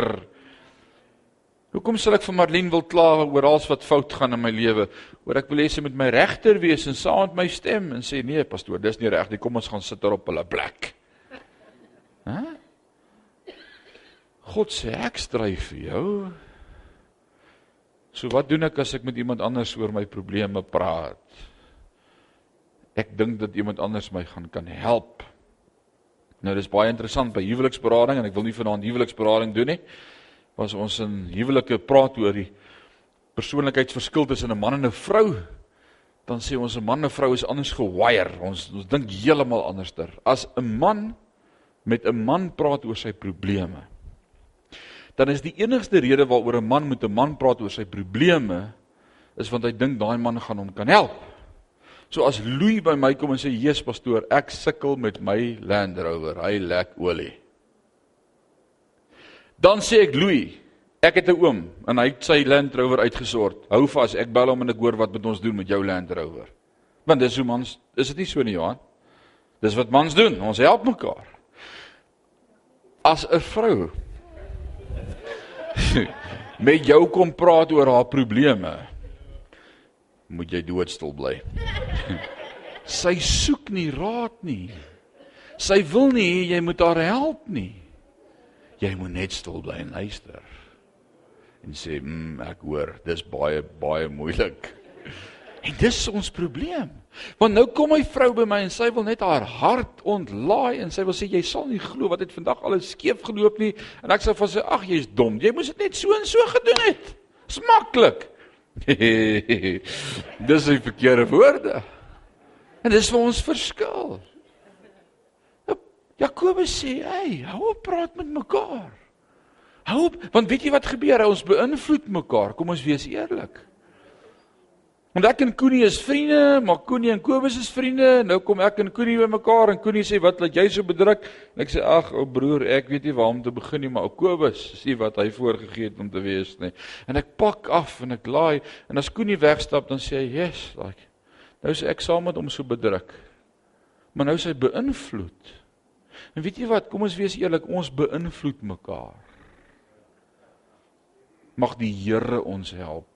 Hoekom sal ek vir Marlene wil kla oor alles wat fout gaan in my lewe? Oor ek wil hê sy moet my regter wees en saam met my stem en sê nee pastoor, dis nie reg nie. Kom ons gaan sit daar op hulle plek. Hæ? God sê ek stry vir jou. So wat doen ek as ek met iemand anders oor my probleme praat? Ek dink dat iemand anders my gaan kan help. Nou dis baie interessant by huweliksberading en ek wil nie vanaand huweliksberading doen nie was ons in huwelike praat oor die persoonlikheidsverskil tussen 'n man en 'n vrou, dan sê ons 'n man en 'n vrou is anders gewire. Ons ons dink heeltemal anderster. As 'n man met 'n man praat oor sy probleme, dan is die enigste rede waaroor 'n man met 'n man praat oor sy probleme is want hy dink daai man gaan hom kan help. So as Louis by my kom en sê: "Jesus pastoor, ek sukkel met my Land Rover. Hy lek olie." Dan sê ek Louis, ek het 'n oom en hy het sy Land Rover uitgesort. Hou vas, ek bel hom en ek hoor wat moet ons doen met jou Land Rover. Want dis hoe mans, is dit nie so nie, Johan? Dis wat mans doen, ons help mekaar. As 'n vrou met jou kom praat oor haar probleme, moet jy doodstil bly. Sy soek nie raad nie. Sy wil nie jy moet haar help nie. Jy moet net stil bly en luister. En sê, "Mmm, ek hoor, dis baie baie moeilik." En dis ons probleem. Want nou kom my vrou by my en sy wil net haar hart ontlaai en sy wil sê jy sal nie glo wat het vandag alles skeef geloop nie en ek sê vir sy ag jy's dom. Jy moes dit net so en so gedoen het. Dis maklik. (laughs) dis die verkeerde woorde. En dis vir ons verskil. Jakobus sê, "Hey, hou op praat met mekaar." Hou op, want weet jy wat gebeur? Ons beïnvloed mekaar. Kom ons wees eerlik. Want ek en Koenie is vriende, maar Koenie en Kobus is vriende. Nou kom ek en Koenie by mekaar en Koenie sê, "Wat laat jy so bedruk?" En ek sê, "Ag, ou broer, ek weet nie waar om te begin nie, maar ou Kobus, sien wat hy voorgegee het om te wees nie." En ek pak af en ek laai en as Koenie wegstap, dan sê hy, "Yes, like." Nou is ek saam met hom so bedruk. Maar nou is hy beïnvloed. En weet jy wat, kom ons wees eerlik, ons beïnvloed mekaar. Mag die Here ons help.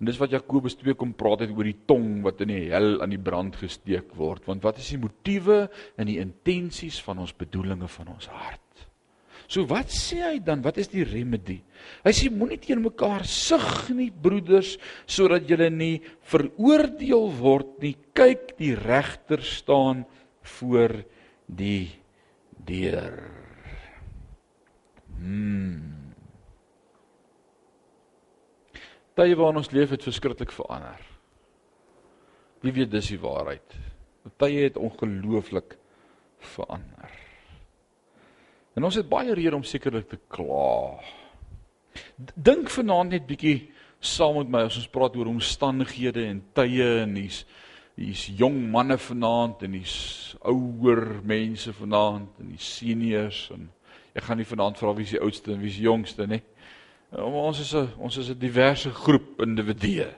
En dis wat Jakobus 2 kom praat het oor die tong wat in die hel aan die brand gesteek word, want wat is die motiewe en die intensies van ons bedoelings van ons hart? So wat sê hy dan? Wat is die remedie? Hy sê moenie teen mekaar sug nie, broeders, sodat julle nie veroordeel word nie. Kyk, die regter staan voor die deur. Hmm. Tye waarin ons leef het verskriklik verander. Wie weet dis die waarheid. Tye het ongelooflik verander. En ons het baie rede om sekerlik te kla. Dink vanaand net bietjie saam met my as ons praat oor omstandighede en tye en hier's hier's jong manne vanaand en hier's ouer mense vanaand en die seniors en ek gaan nie vanaand vra wie is die oudste en wie is die jongste nie. Ons is 'n ons is 'n diverse groep individue.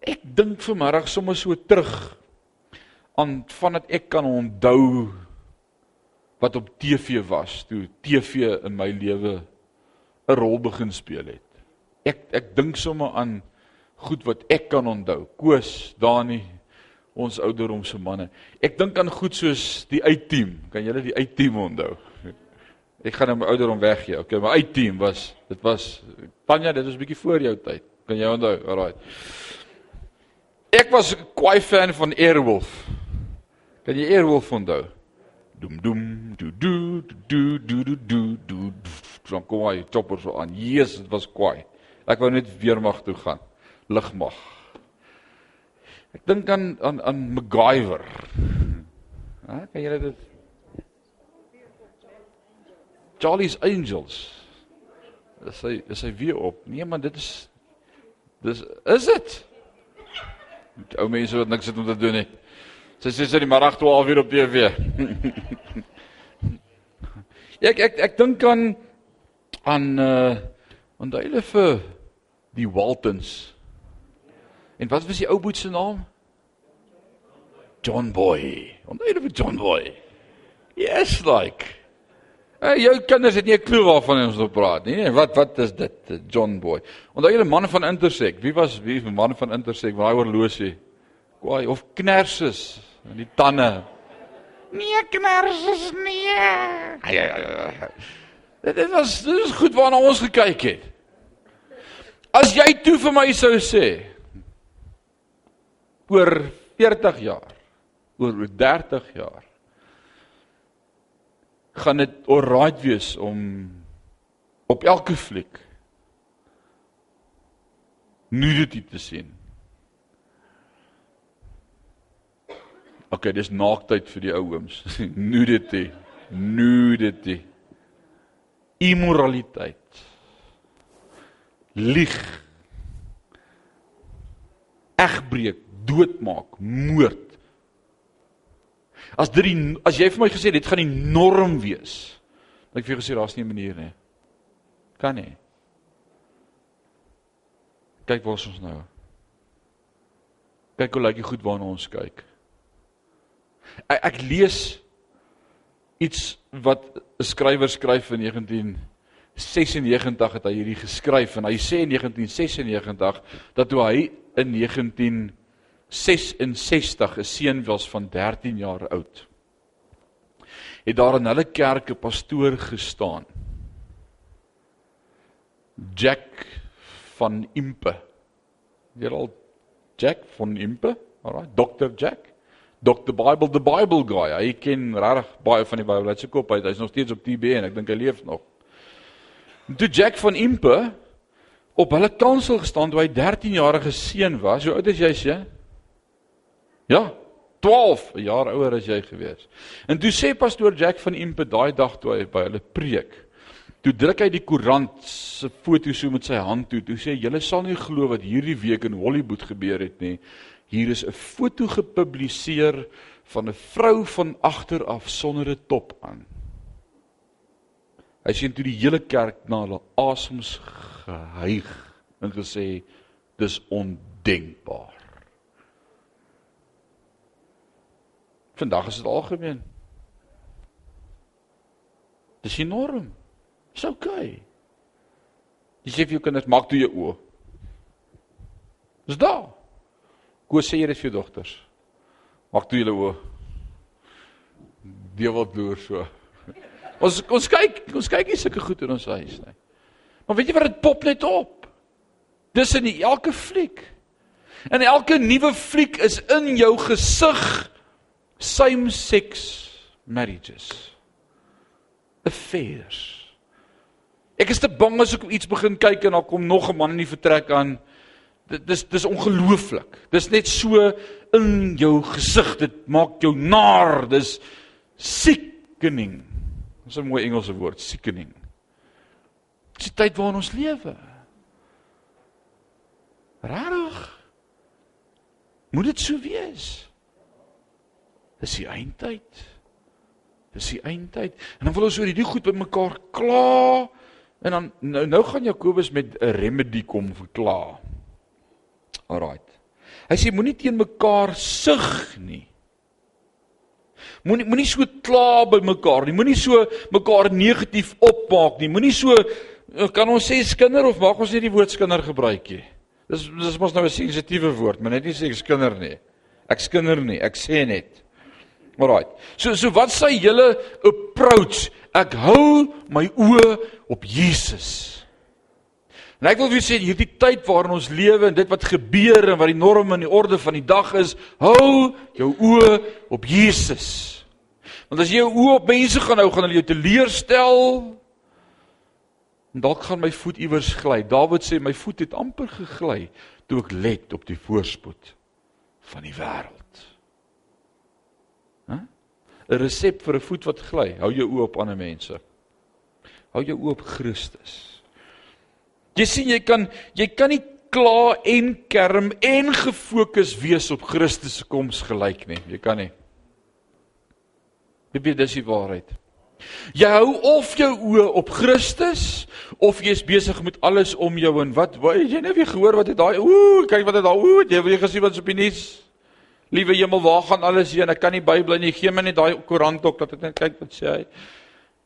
Ek dink vanmiddag sommer so terug aan vandat ek kan onthou wat op TV was, toe TV in my lewe 'n rol begin speel het. Ek ek dink sommer aan goed wat ek kan onthou. Koos, Dani, ons ouderdomse manne. Ek dink aan goed soos die uitteam. Kan julle die uitteam onthou? Ek gaan nou my ouderdom weggee. Okay, my uitteam was dit was Tanya, dit was 'n bietjie voor jou tyd. Kan jy onthou? Alraai. Ek was 'n kwai fan van Airwolf. Kan jy Airwolf onthou? Doem doem do do do do do do do. Dan kom hy chopper so aan. Jesus, dit was kwai. Ek wou net weermag toe gaan lugmag. Ek dink aan aan aan MacGyver. Hæ, kan jy dit Charlie's Angels. Is hy is hy weer op? Nee man, dit is dis is dit. Ou mense wat niks het om te doen nie. Sy sê sy die middag 12 uur op TV. (laughs) ek ek ek dink aan aan uh onthou hulle vir die Waltons. En wat was die ou boet se naam? John Boy. Onthou hulle vir John Boy? Yes like. Hey, jou kinders het nie 'n klou waarvan ons op praat nie. Nee, wat wat is dit? John Boy. Onthou julle man van Intersek? Wie was wie van man van Intersek? Waar hy oorloosie? Kwaai of knerses in die tande. Nee, knerses nee. Ai ai ai. Dit was dit is goed waarna ons gekyk het. As jy toe vir my sou sê oor 40 jaar, oor 30 jaar gaan dit alright wees om op elke fliek nudity te sien. OK, dis naaktheid vir die ou ooms. (laughs) nudity. Nudity. Immoraliteit. Lieg. Egbreek, doodmaak, moord. As dit die as jy vir my gesê dit gaan die norm wees. Dan ek vir jou gesê daar's nie 'n manier nie. Kan nie. Kyk waar ons nou. Kyk hoe lyk die goed waarna ons kyk. Ek, ek lees iets wat 'n skrywer skryf in 1996 het hy hierdie geskryf en hy sê in 1996 dat toe hy in 19 66 'n seun was van 13 jaar oud. Het daar in hulle kerk 'n pastoor gestaan. Jack van Impe. Weer al Jack van Impe? Alraai, Dr. Jack. Dr. Bible the Bible guy. Hy ken regtig baie van die Bybel. Hy's gekop uit. Hy's nog steeds op TB en ek dink hy leef nog. Toe Jack van Impe op hulle kansel gestaan toe hy 13 jarige seun was. Hoe oud is jy, sê? Ja, 12 jaar ouer as jy gewees. En toe sê pastoor Jack van Impe daai dag toe hy by hulle preek. Toe druk hy die koerant se foto so met sy hand toe. Toe sê julle sal nie glo wat hierdie week in Hollywood gebeur het nie. Hier is 'n foto gepubliseer van 'n vrou van agter af sonder 'n top aan. Hy sien toe die hele kerk na hulle asems gehyg en gesê dis ondenkbaar. Vandag is dit algemeen. Dis enorm. Dis oukei. Jy sê vir jou kinders maak toe jou oë. Dis daar. Hoe sê jy dit vir jou dogters? Maak toe julle oë. Die wat loer so. (laughs) Ons ons kyk, ons kyk nie sulke goed in ons huis nie. Maar weet jy wat dit pop net op? Dis in elke fliek. En elke nuwe fliek is in jou gesig same sex marriages. Affairs. Ek is te bang as ek iets begin kyk en dan kom nog 'n man in die vertrek aan. Dit dis dis ongelooflik. Dis net so in jou gesig dit maak jou naar. Dis sickening. Dis 'n mooi Engelse woord sickening. Dis die tyd waarin ons lewe. Rarig. Moet dit so wees Dis die eindtyd. Dis die eindtyd. En dan wil ons oor hierdie goed bymekaar kla. En dan nou nou gaan Jakobus met 'n remedie kom verkla. Alraait. Hy sê moenie teen mekaar sug nie. Moenie moenie so kla by mekaar nie. Moenie so mekaar negatief opmaak nie. Moenie so kan ons sê skinder of mag ons nie die woord skinder gebruik nie. Dis dis mos nou 'n sensitiewe woord, maar net nie sê skinder nie. Ek skinder nie, ek sê net. Alraai. So so wat sê julle approach? Ek hou my oë op Jesus. En ek wil vir sê hierdie tyd waarin ons lewe en dit wat gebeur en wat die norm en die orde van die dag is, hou jou oë op Jesus. Want as jy jou oë op mense gaan hou, gaan hulle jou teleurstel. En dalk gaan my voet iewers gly. Dawid sê my voet het amper gegly toe ek let op die voorspoed van die wêreld. 'n resep vir 'n voet wat gly. Hou jou oë op ander mense. Hou jou oë op Christus. Jy sien jy kan jy kan nie kla en kerm en gefokus wees op Christus se koms gelyk nie. Jy kan nie. Is dis die waarheid. Jy hou of jou oë op Christus of jy's besig met alles om jou en wat weet jy nou weer gehoor wat het daai ooh kyk wat het daai ooh jy het gesien wat is op die nuus Liewe hemel waar gaan alles heen ek kan nie bybel nie gee my net daai koerant ook dat ek net kyk wat sê hy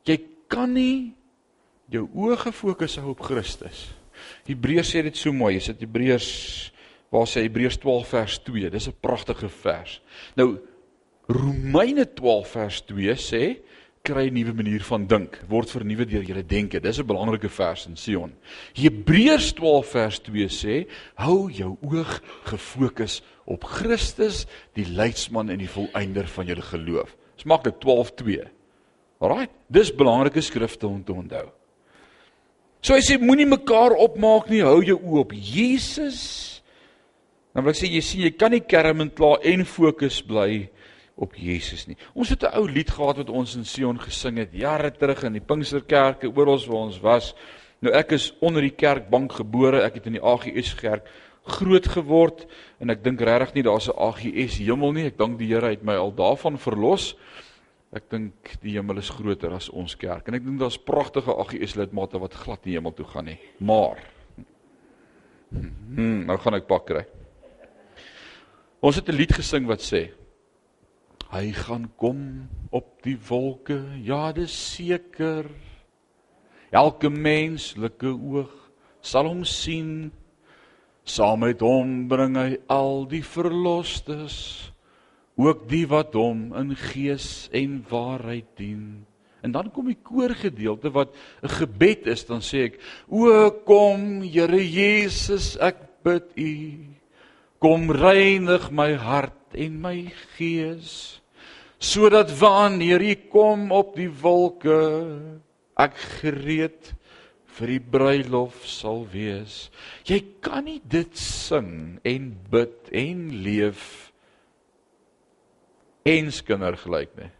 Jy kan nie jou oë gefokus hou op Christus Hebreërs sê dit so mooi is dit Hebreërs waar sê Hebreërs 12 vers 2 dis 'n pragtige vers Nou Romeine 12 vers 2 sê kry 'n nuwe manier van dink, word vernuwe deur julle denke. Dis 'n belangrike vers in Sion. Hebreërs 12 vers 2 sê: Hou jou oog gefokus op Christus, die leidsman en die volëinder van julle geloof. Dis maklik 12:2. Alraai, dis belangrike skrifte om te onthou. So hy sê moenie mekaar opmaak nie, hou jou oë op Jesus. Dan wil ek sê jy sien jy kan nie kerm en kla en fokus bly op Jesus nie. Ons het 'n ou lied gehad wat ons in Sion gesing het jare terug in die Pinksterkerke oral waar ons was. Nou ek is onder die kerkbank gebore. Ek het in die AGS kerk groot geword en ek dink regtig nie daar's 'n AGS hemel nie. Ek dank die Here het my al daarvan verlos. Ek dink die hemel is groter as ons kerk en ek dink daar's pragtige AGS lidmate wat glad nie hemel toe gaan nie. Maar hmm, nou gaan ek pak kry. Ons het 'n lied gesing wat sê Hy gaan kom op die wolke, ja, dis seker. Elke menslike oog sal hom sien. Saam met hom bring hy al die verlosters, ook die wat hom in gees en waarheid dien. En dan kom die koorgedeelte wat 'n gebed is, dan sê ek: O kom, Here Jesus, ek bid U. Kom reinig my hart en my gees sodat wanneer U kom op die wolke ek gereed vir die bruilof sal wees. Jy kan nie dit sing en bid en leef eens kinder gelyk nie.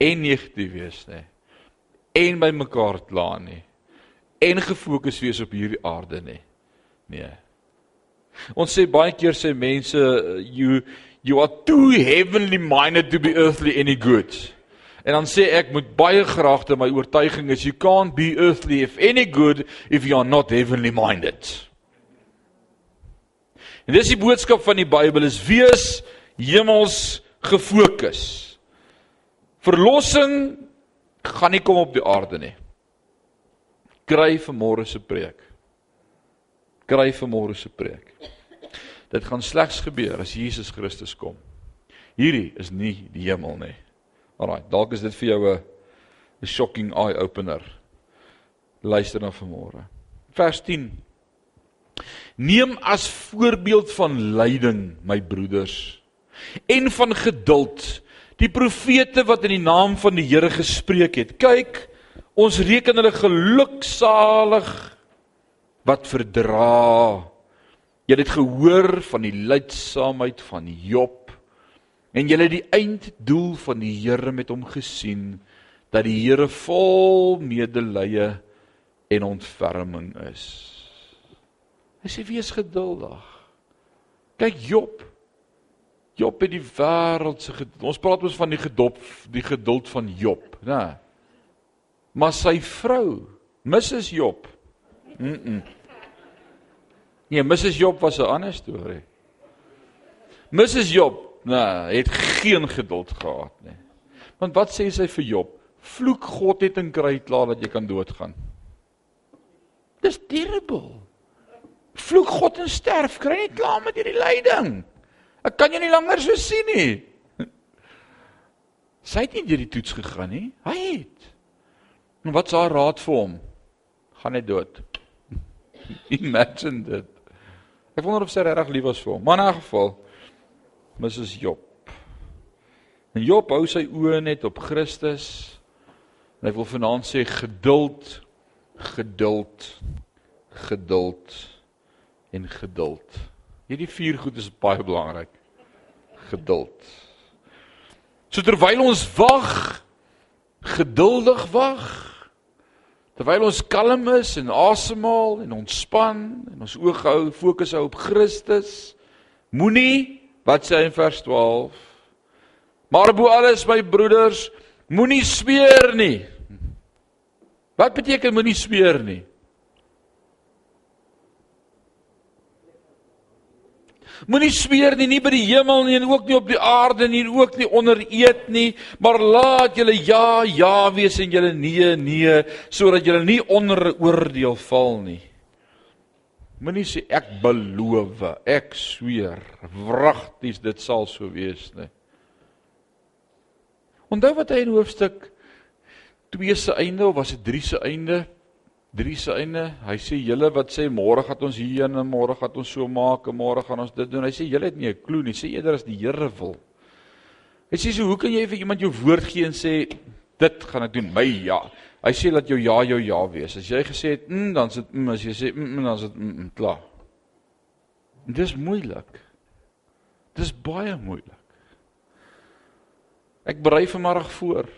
En negatief wees nie. En by mekaar kla nie. En gefokus wees op hierdie aarde nie. Nee. Ons sê baie keer sê mense you you are too heavenly minded to be earthly any good. En dan sê ek met baie graagte my oortuiging is you can't be earthly if any good if you are not heavenly minded. En dis die boodskap van die Bybel is wees hemels gefokus. Verlossing gaan nie kom op die aarde nie. Kry vanmôre se preek. Kry vanmôre se preek. Dit gaan slegs gebeur as Jesus Christus kom. Hierdie is nie die hemel nie. Alraai, dalk is dit vir jou 'n 'n shocking eye opener. Luister na vanmôre. Vers 10. Neem as voorbeeld van lyding, my broeders, en van geduld die profete wat in die naam van die Here gespreek het. Kyk, ons reken hulle geluksalig wat verdra Jy het gehoor van die lydsaamheid van Job en het die einddoel van die Here met hom gesien dat die Here vol medelee en ontferming is. Hy sê wees geduldig. Kyk Job. Job het die wêreld se ons praat ons van die gedop die geduld van Job, né? Maar sy vrou, Mrs Job. Mm. -mm. Nee, Mrs Job was 'n ander storie. Mrs Job, nee, het geen geduld gehad nie. Want wat sê sy vir Job? Vloek God het en kry klaar dat jy kan doodgaan. Dis terrible. Vloek God en sterf, kry net klaar met hierdie lyding. Ek kan jou nie langer so sien nie. Sy het nie deur die toets gegaan nie. Hy het. En wat is haar raad vir hom? Gaan net dood. (laughs) Imagine dit. Ek wonder of sy regtig lief was vir hom. Maar in 'n geval Mrs Job. En Job hou sy oë net op Christus. En hy wil vanaand sê geduld, geduld, geduld en geduld. Hierdie vier goed is baie belangrik. Geduld. So terwyl ons wag, geduldig wag, Terwyl ons kalm is en asemhaal en ontspan en ons oog hou fokus hou op Christus, moenie wat sê in vers 12 Maar bo alles my broeders, moenie sweer nie. Wat beteken moenie sweer nie? Moenie sweer nie, nie by die hemel nie en ook nie op die aarde nie en ook nie onder eed nie, maar laat julle ja ja wees en julle nee nee sodat julle nie onder oordeel val nie. Moenie sê ek beloof, ek sweer, wragties dit sal so wees nie. Onthou wat hy in hoofstuk 2 se einde of was dit 3 se einde 3 se einde. Hy sê julle wat sê môre gaan ons hierheen en môre gaan ons so maak en môre gaan ons dit doen. Hy sê julle het nie 'n klou nie. Sê eerder as die Here wil. Hy sê so hoe kan jy vir iemand jou woord gee en sê dit gaan ek doen? My ja. Hy sê dat jou ja jou ja wees. As jy gesê het mm dan is dit mm as jy sê mm, mm dan is dit mm, mm klaar. En dis moeilik. Dis baie moeilik. Ek berei vanmôre voor.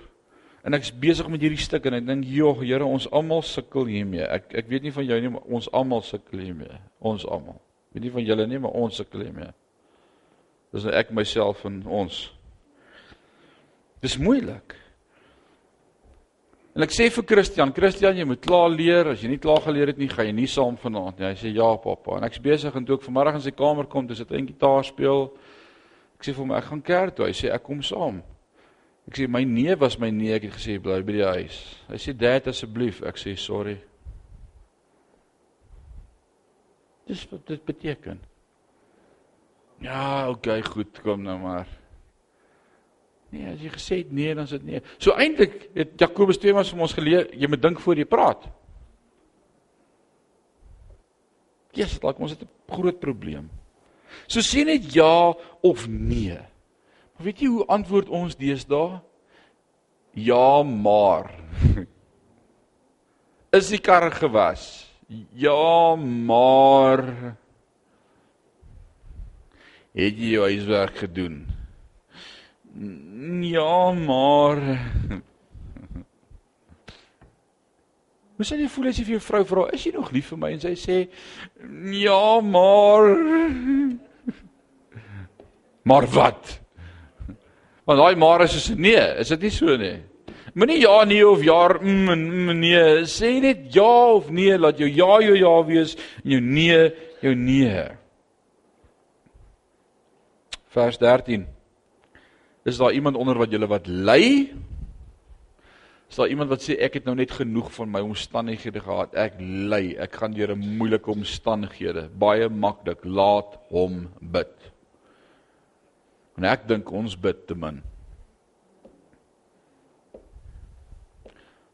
En ek's besig met hierdie stuk en ek dink, "Joh, Here, ons almal sukkel hiermee. Ek ek weet nie van jou nie, maar ons almal sukkel hiermee. Ons almal. Weet nie van julle nie, maar ons sukkel hiermee." Dis nou ek myself en ons. Dis moeilik. En ek sê vir Christian, Christian, jy moet klaar leer. As jy nie klaar geleer het nie, gaan jy nie saam vanaand nie. Hy sê, "Ja, pappa." En ek's besig en toe ek vanmôre in sy kamer kom, dis 'n gitaar speel. Ek sê vir hom, "Ek gaan kerk toe." Hy sê, "Ek kom saam." Ek sê my nee was my nee, ek het gesê bly by die huis. Hy sê dad asseblief, ek sê sorry. Dis wat dit beteken. Ja, okay, goed, kom nou maar. Nee, as jy gesê het nee, dan is dit nee. So eintlik het Jakobus 2 maar vir ons geleer, jy moet dink voor jy praat. Jesus, dalk ons het 'n groot probleem. So sê net ja of nee. Weet jy hoe antwoord ons deesdae? Ja, maar. (laughs) Is die kar gewas? Ja, maar. Het jy jou huiswerk gedoen? Ja, maar. Hoe sê jy voel as jy vir jou vrou vra, "Is jy nog lief vir my?" en sy sê, "Ja, maar." Maar wat? Want daai maar is so nee, is dit nie so nie? Moenie ja nee of ja mm, mm nee, sê net ja of nee, laat jou ja jou ja wees en jou nee jou nee. Vers 13. Is daar iemand onder wat julle wat ly? Is daar iemand wat sê ek het nou net genoeg van my omstandighede gehad. Ek ly, ek gaan deur 'n moeilike omstandighede. Baie maklik, laat hom bid. En ek dink ons bid te min.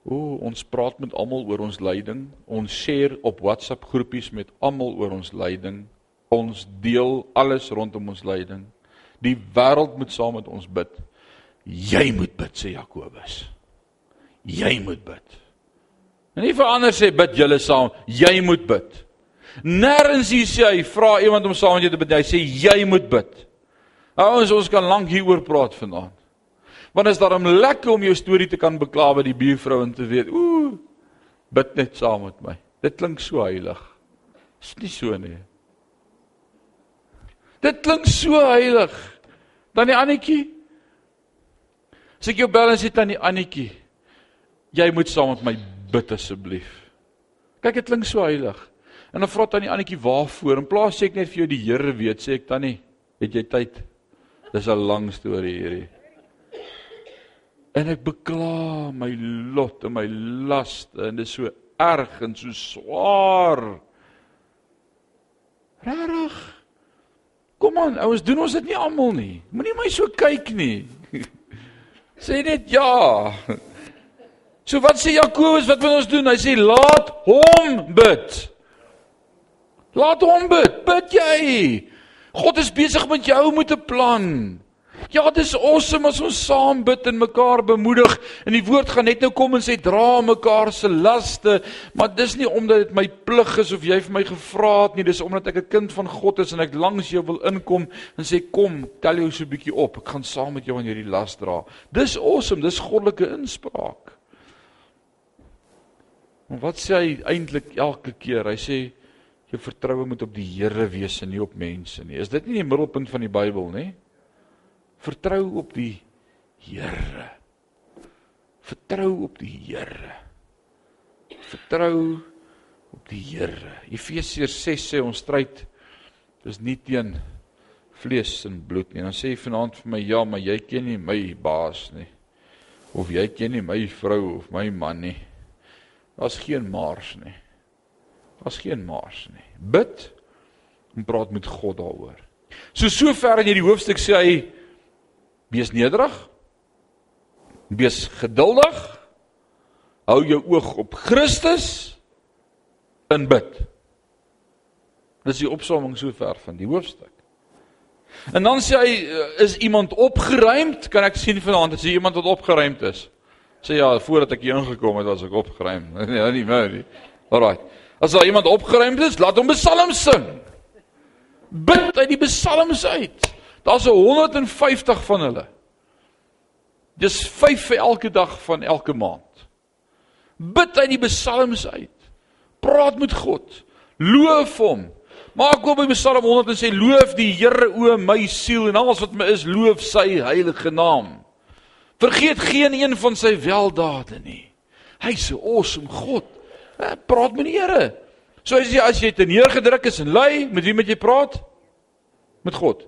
O, ons praat met almal oor ons lyding. Ons share op WhatsApp groepies met almal oor ons lyding. Ons deel alles rondom ons lyding. Die wêreld moet saam met ons bid. Jy moet bid sê Jakobus. Jy moet bid. En nie vir ander sê bid julle saam, jy moet bid. Nêrens hier sê hy vra iemand om saam met jou te bid. Hy sê jy moet bid. Ouens, ons kan lank hieroor praat vanaand. Want is daarom lekker om jou storie te kan bekla by die buurvrou en te weet, ooh, bid net saam met my. Dit klink so heilig. Is nie so nie. Dit klink so heilig. Tannie Annetjie. As ek jou bel en sê tannie Annetjie, jy moet saam met my bid asseblief. Kyk, dit klink so heilig. En dan vra tannie Annetjie waarvoor? In plaas sê ek net vir jou die Here weet, sê ek tannie, het jy tyd? Dis 'n lang storie hierdie. En ek bekla my lot en my laste en dit is so erg en so swaar. Rarig. Kom aan, ouens, doen ons dit nie almal nie. Moenie my so kyk nie. (laughs) sê net ja. So wat sê Jakobus, wat wil ons doen? Hy sê laat hom bid. Laat hom bid. Bid jy. God is besig met jou met 'n plan. Ja, dit is awesome as ons saam bid en mekaar bemoedig en die woord gaan net nou kom en sê dra mekaar se laste, maar dis nie omdat dit my plig is of jy vir my gevra het nie, dis omdat ek 'n kind van God is en ek langs jou wil inkom en sê kom, tel jou so 'n bietjie op. Ek gaan saam met jou aan hierdie las dra. Dis awesome, dis goddelike inspraak. Maar wat sê hy eintlik elke keer? Hy sê jou vertroue moet op die Here wees en nie op mense nie. Is dit nie die middelpunt van die Bybel nie? Vertrou op die Here. Vertrou op die Here. Vertrou op die Here. Efesiërs 6 sê ons stryd is nie teen vlees en bloed nie. Dan sê hy vanaand vir my, ja, maar jy ken nie my baas nie. Of jy ken nie my vrou of my man nie. Daar's geen maars nie. Daar's geen maars nie. Bid en praat met God daaroor. So sover in hierdie hoofstuk sê hy wees nederig. Wees geduldig. Hou jou oog op Christus in bid. Dis die opsomming sover van die hoofstuk. En dan sê hy is iemand opgeruimd? Kan ek sien vanaand as iemand wat opgeruimd is? Sê ja, voordat ek hier ingekom het was ek opgeruim. (laughs) Nee, nie meer nie. Alraai. As daar iemand opgeruimd is, laat hom psalms sing. Bid uit die psalms uit. Daar's 150 van hulle. Dis 5 vir elke dag van elke maand. Bid uit die psalms uit. Praat met God. Loof hom. Maak oop by Psalm 100 en sê loof die Here o my siel en alles wat my is, loof sy heilige naam. Vergeet geen een van sy weldade nie. Hy's 'n awesome God. Eh, praat met die Here. So as jy as jy te neergedruk is en ly, met wie moet jy praat? Met God.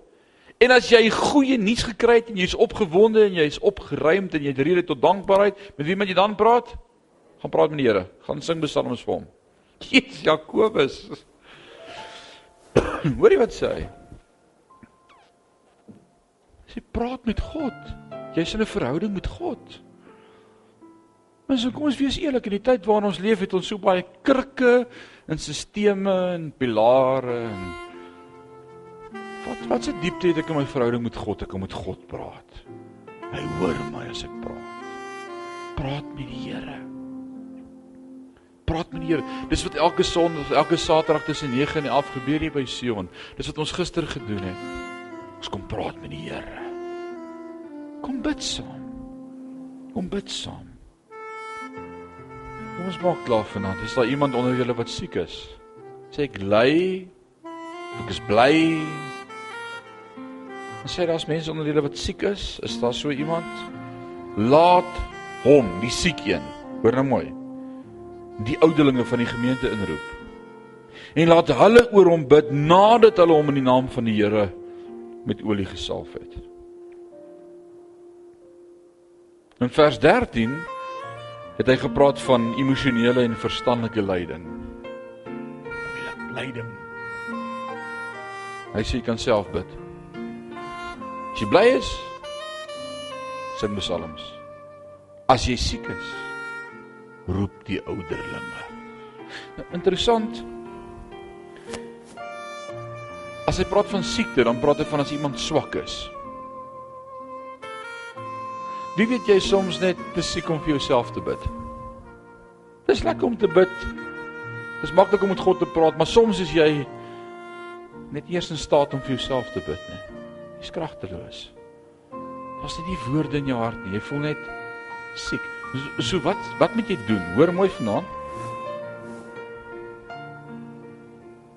En as jy goeie nuus gekry het en jy's opgewonde en jy's opgeruimd en jy het rede tot dankbaarheid, met wie moet jy dan praat? Gaan praat met die Here. Gaan sing psalms vir hom. (laughs) Jesus Jakobus. (coughs) Hoorie wat sê hy? Sy praat met God. Jy's in 'n verhouding met God. Ons kom ons wees eerlik in die tyd waarin ons leef het ons so baie krikke en sisteme en pilare en wat wat se diepte het ek in my verhouding met God? Ek moet God praat. Hy hoor my as ek praat. Praat met die Here. Praat met die Here. Dis wat elke Sondag, elke Saterdag tussen 9 en 11 gebeur hier by Sion. Dis wat ons gister gedoen het. Ons kom praat met die Here. Kom bid saam. Kom bid saam. Kom ons maak klaar vanaand. Is daar iemand onder julle wat siek is? Sê ek ly. Ek is bly. Ons sê daar's mense onder julle wat siek is. Is daar so iemand? Laat hom, die siek een, hoor nou mooi. Die ouderlinge van die gemeente inroep. En laat hulle oor hom bid nadat hulle hom in die naam van die Here met olie gesalf het. In vers 13 het hy gepraat van emosionele en verstandelike lyding. Lyding. Hy sê jy kan self bid. As jy bly is, sing psalms. As jy siek is, roep die ouderlinge. Nou, interessant. As hy praat van siekte, dan praat hy van as iemand swak is. Wie weet jy soms net te siek om vir jouself te bid? Dis lekker om te bid. Dis maklik om met God te praat, maar soms is jy net eers in staat om vir jouself te bid, nee. Jy's kragteloos. Daar's net nie woorde in jou hart nie. Jy voel net siek. So, so wat wat moet jy doen? Hoor mooi vanaand.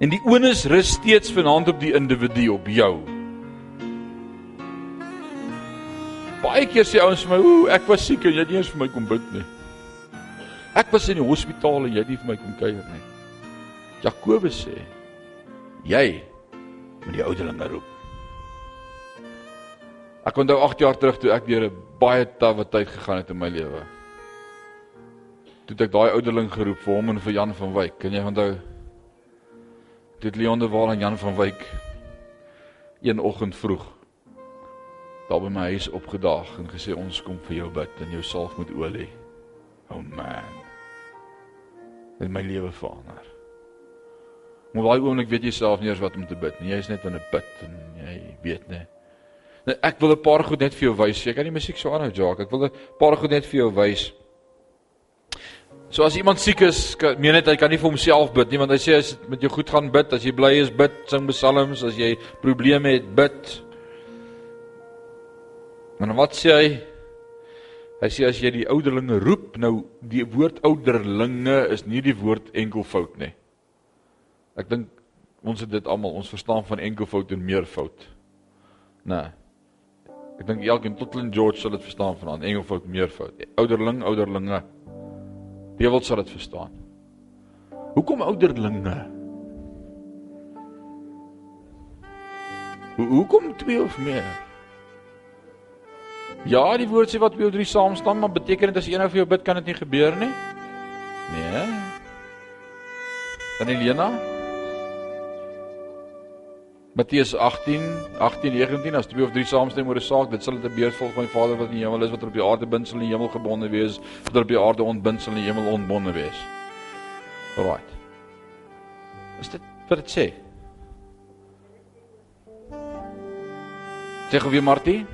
En die onus rus steeds vanaand op die individu, op jou. Baie keer sê ouens vir my, "Ooh, ek was siek en jy het nie eens vir my kom bid nie." Ek was in die hospitaal en jy het nie vir my kom kuier nie. Jakobus sê, "Jy moet die ouderlinge roep." Ek onthou 8 jaar terug toe ek deur 'n baie tawwe tyd gegaan het in my lewe. Toe ek daai ouderling geroep vir hom en vir Jan van Wyk. Kan jy onthou? Dit Leon de Waal en Jan van Wyk een oggend vroeg daar by my huis opgedaag en gesê ons kom vir jou bid en jou salf met olie. Oh man. Dit my lewe verander. Maar daai oomblik weet jy self nie eers wat om te bid nie. Jy is net in 'n put en jy weet net. Nou, ek wil 'n paar goed net vir jou wys. Jy kan nie musiek so aanhou, Jacques. Ek wil 'n paar goed net vir jou wys. So as iemand siek is, kan meen net hy kan nie vir homself bid nie, want hy sê as dit met jou goed gaan bid, as jy bly is, bid, sing psalms, as jy probleme het, bid. Maar wat sê hy? Hy sê as jy die ouderlinge roep, nou die woord ouderlinge is nie die woord enkelvoud nie. Ek dink ons het dit almal, ons verstaan van enkelvoud en meervoud. Nee. Ek dink elkeen tot in George sal dit verstaan vanaand, enkelvoud, meervoud. Ouderling, ouderlinge. Wie wil sal dit verstaan? Hoekom ouderlinge? Hoe hoekom twee of meer? Ja, die woord sê wat twee of drie saam staan, maar beteken dit as een van jou bid kan dit nie gebeur nie? Nee. Dan Elena? Matteus 18, 18 19 as twee of drie saamstem oor 'n saak, dit sal dit 'n beeld volg van my Vader wat in die hemel is, wat er op die aarde bind sal in die hemel gebonde wees, wat er op die aarde ontbind sal in die hemel ontbonde wees. Alraait. Is dit wat dit sê? Gou weer Martie.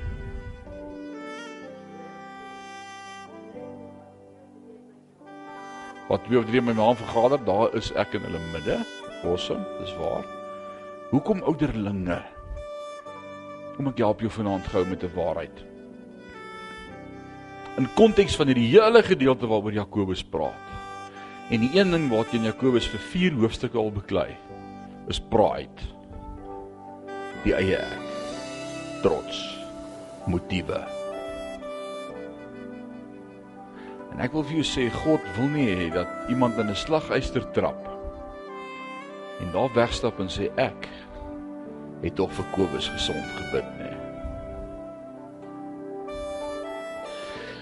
Wat twee of drie my naam vergader, daar is ek in hulle midde. Awesome, dis waar. Hoekom ouderlinge? Kom ek help jou vanaand gou met 'n waarheid. In konteks van hierdie hele gedeelte waaroor Jakobus praat. En die een ding waarteen Jakobus vir 4 hoofstukke al beklei, is pride. Die eie ek. Trots. Motiewe. En ek wil vir jou sê God wil nie hê dat iemand in 'n slaguister trap en daar wegstap en sê ek het tog vir Kobus gesond gebid nê.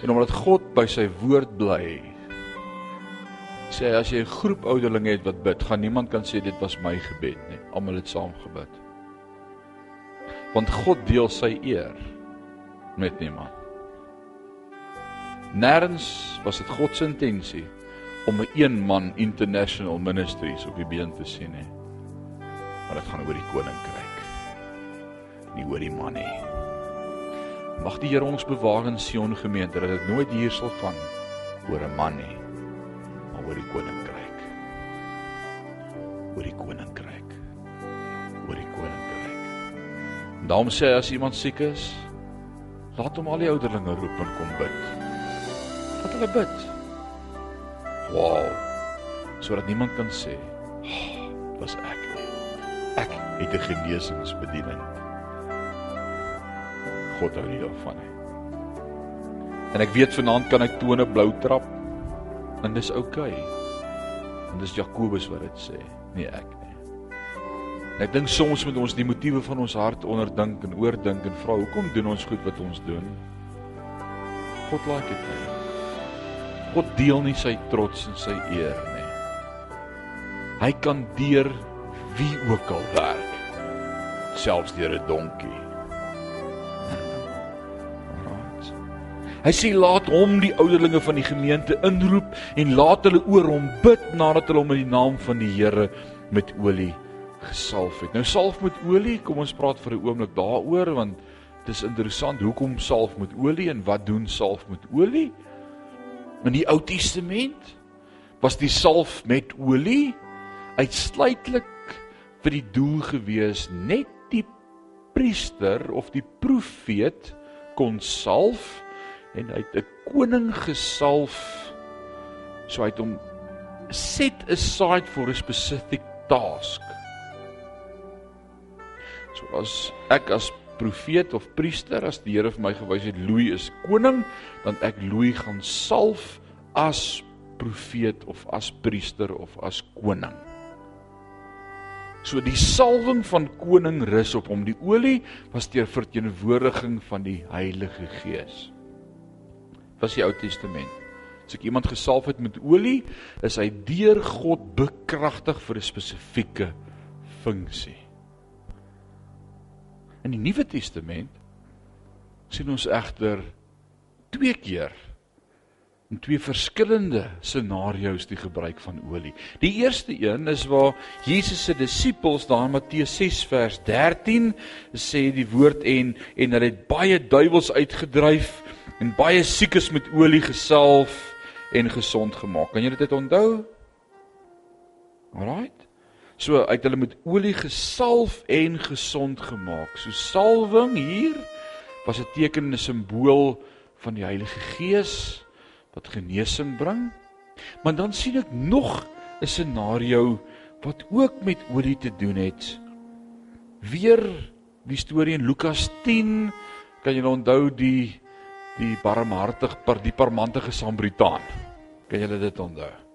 En omdat God by sy woord bly, sê hy as jy 'n groep ouderlinge het wat bid, gaan niemand kan sê dit was my gebed nie. Almal het saam gebid. Want God deel sy eer met niemand. Nêrens was dit God se intensie om 'n een man international ministries op die been te sien nie. Maar dit gaan oor die koninkryk. Nie oor die man nie. Mag die Here ons bewaar in Sion gemeente dat dit nooit hier sal gaan oor 'n man nie, maar oor die koninkryk. Oor die koninkryk. Oor die koninkryk. Daarom sê as iemand siek is, laat hom al die ouderlinge roep en kom bid. Laat hulle bid. Wow. Sodat niemand kan sê, oh, "Was ek nie. Ek het 'n genesingsbediening." God hou nie daarvan nie. En ek weet vanaand kan ek tone blou trap en dis oukei. Okay. En dis Jakobus wat dit sê, nie ek nie. En ek dink soms moet ons die motiewe van ons hart onderdink en oordink en vra hoekom doen ons goed wat ons doen? God laat dit nie. God deel nie sy trots en sy eer nie. Hy kan deur wie ook al werk, selfs deur 'n donkie. (laughs) Hy sê laat hom die ouderlinge van die gemeente inroep en laat hulle oor hom bid nadat hulle hom in die naam van die Here met olie gesalf het. Nou salf met olie, kom ons praat vir 'n oomblik daaroor want dit is interessant hoekom salf met olie en wat doen salf met olie? In die Ou Testament was die salf met olie uitsluitlik vir die doel gewees net die priester of die profeet kon salf en hy het 'n koning gesalf so hy het hom set aside for a specific task. So as ek as profeet of priester as die Here vir my gewys het Louis is koning, dan ek Louis gaan salf as profeet of as priester of as koning. So die salwing van koning rus op hom. Die olie was ter verteenwoordiging van die Heilige Gees. Was die Ou Testament. As ek iemand gesalf het met olie, is hy deur God bekragtig vir 'n spesifieke funksie. In die Nuwe Testament sien ons egter twee keer in twee verskillende scenario's die gebruik van olie. Die eerste een is waar Jesus se disippels daar in Matteus 6 vers 13 sê die woord en en hulle het baie duiwels uitgedryf en baie siekes met olie gesalf en gesond gemaak. Kan jy dit onthou? Alraight. So uit hulle met olie gesalf en gesond gemaak. So salwing hier was 'n teken en 'n simbool van die Heilige Gees wat genesing bring. Maar dan sien ek nog 'n scenario wat ook met olie te doen het. Weer die storie in Lukas 10, kan jy onthou die die barmhartig par die parmantige Samaritaan. Kan julle dit onthou?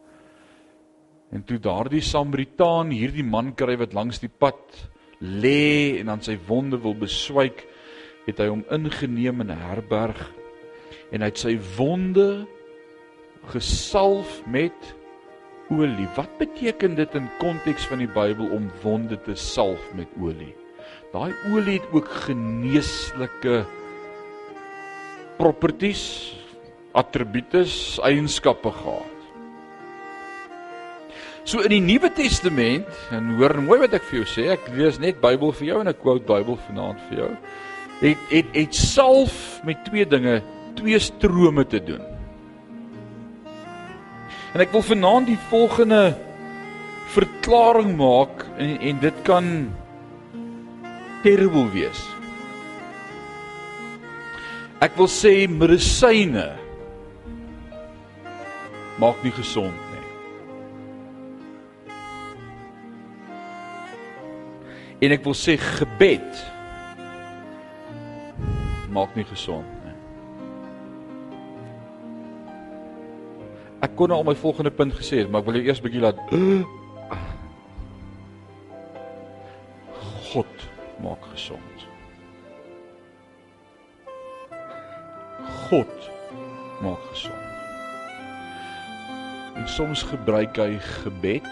En toe daardie Samaritaan hierdie man kry wat langs die pad lê en aan sy wonde wil beswyk, het hy hom ingeneem in 'n herberg en hy het sy wonde gesalf met olie. Wat beteken dit in konteks van die Bybel om wonde te salf met olie? Daai olie het ook geneeslike properties, attributes, eienskappe gehad. So in die Nuwe Testament, en hoor mooi wat ek vir jou sê, ek lees net Bybel vir jou en ek quote Bybel vanaand vir jou. Het het het salf met twee dinge, twee strome te doen. En ek wil vanaand die volgende verklaring maak en en dit kan terrible wees. Ek wil sê medisyne maak nie gesond nie. En ek wil sê gebed maak nie gesond Ek kon nou al my volgende punt gesê het, maar ek wil jou eers bietjie laat God maak gesond. God maak gesond. En soms gebruik hy gebed.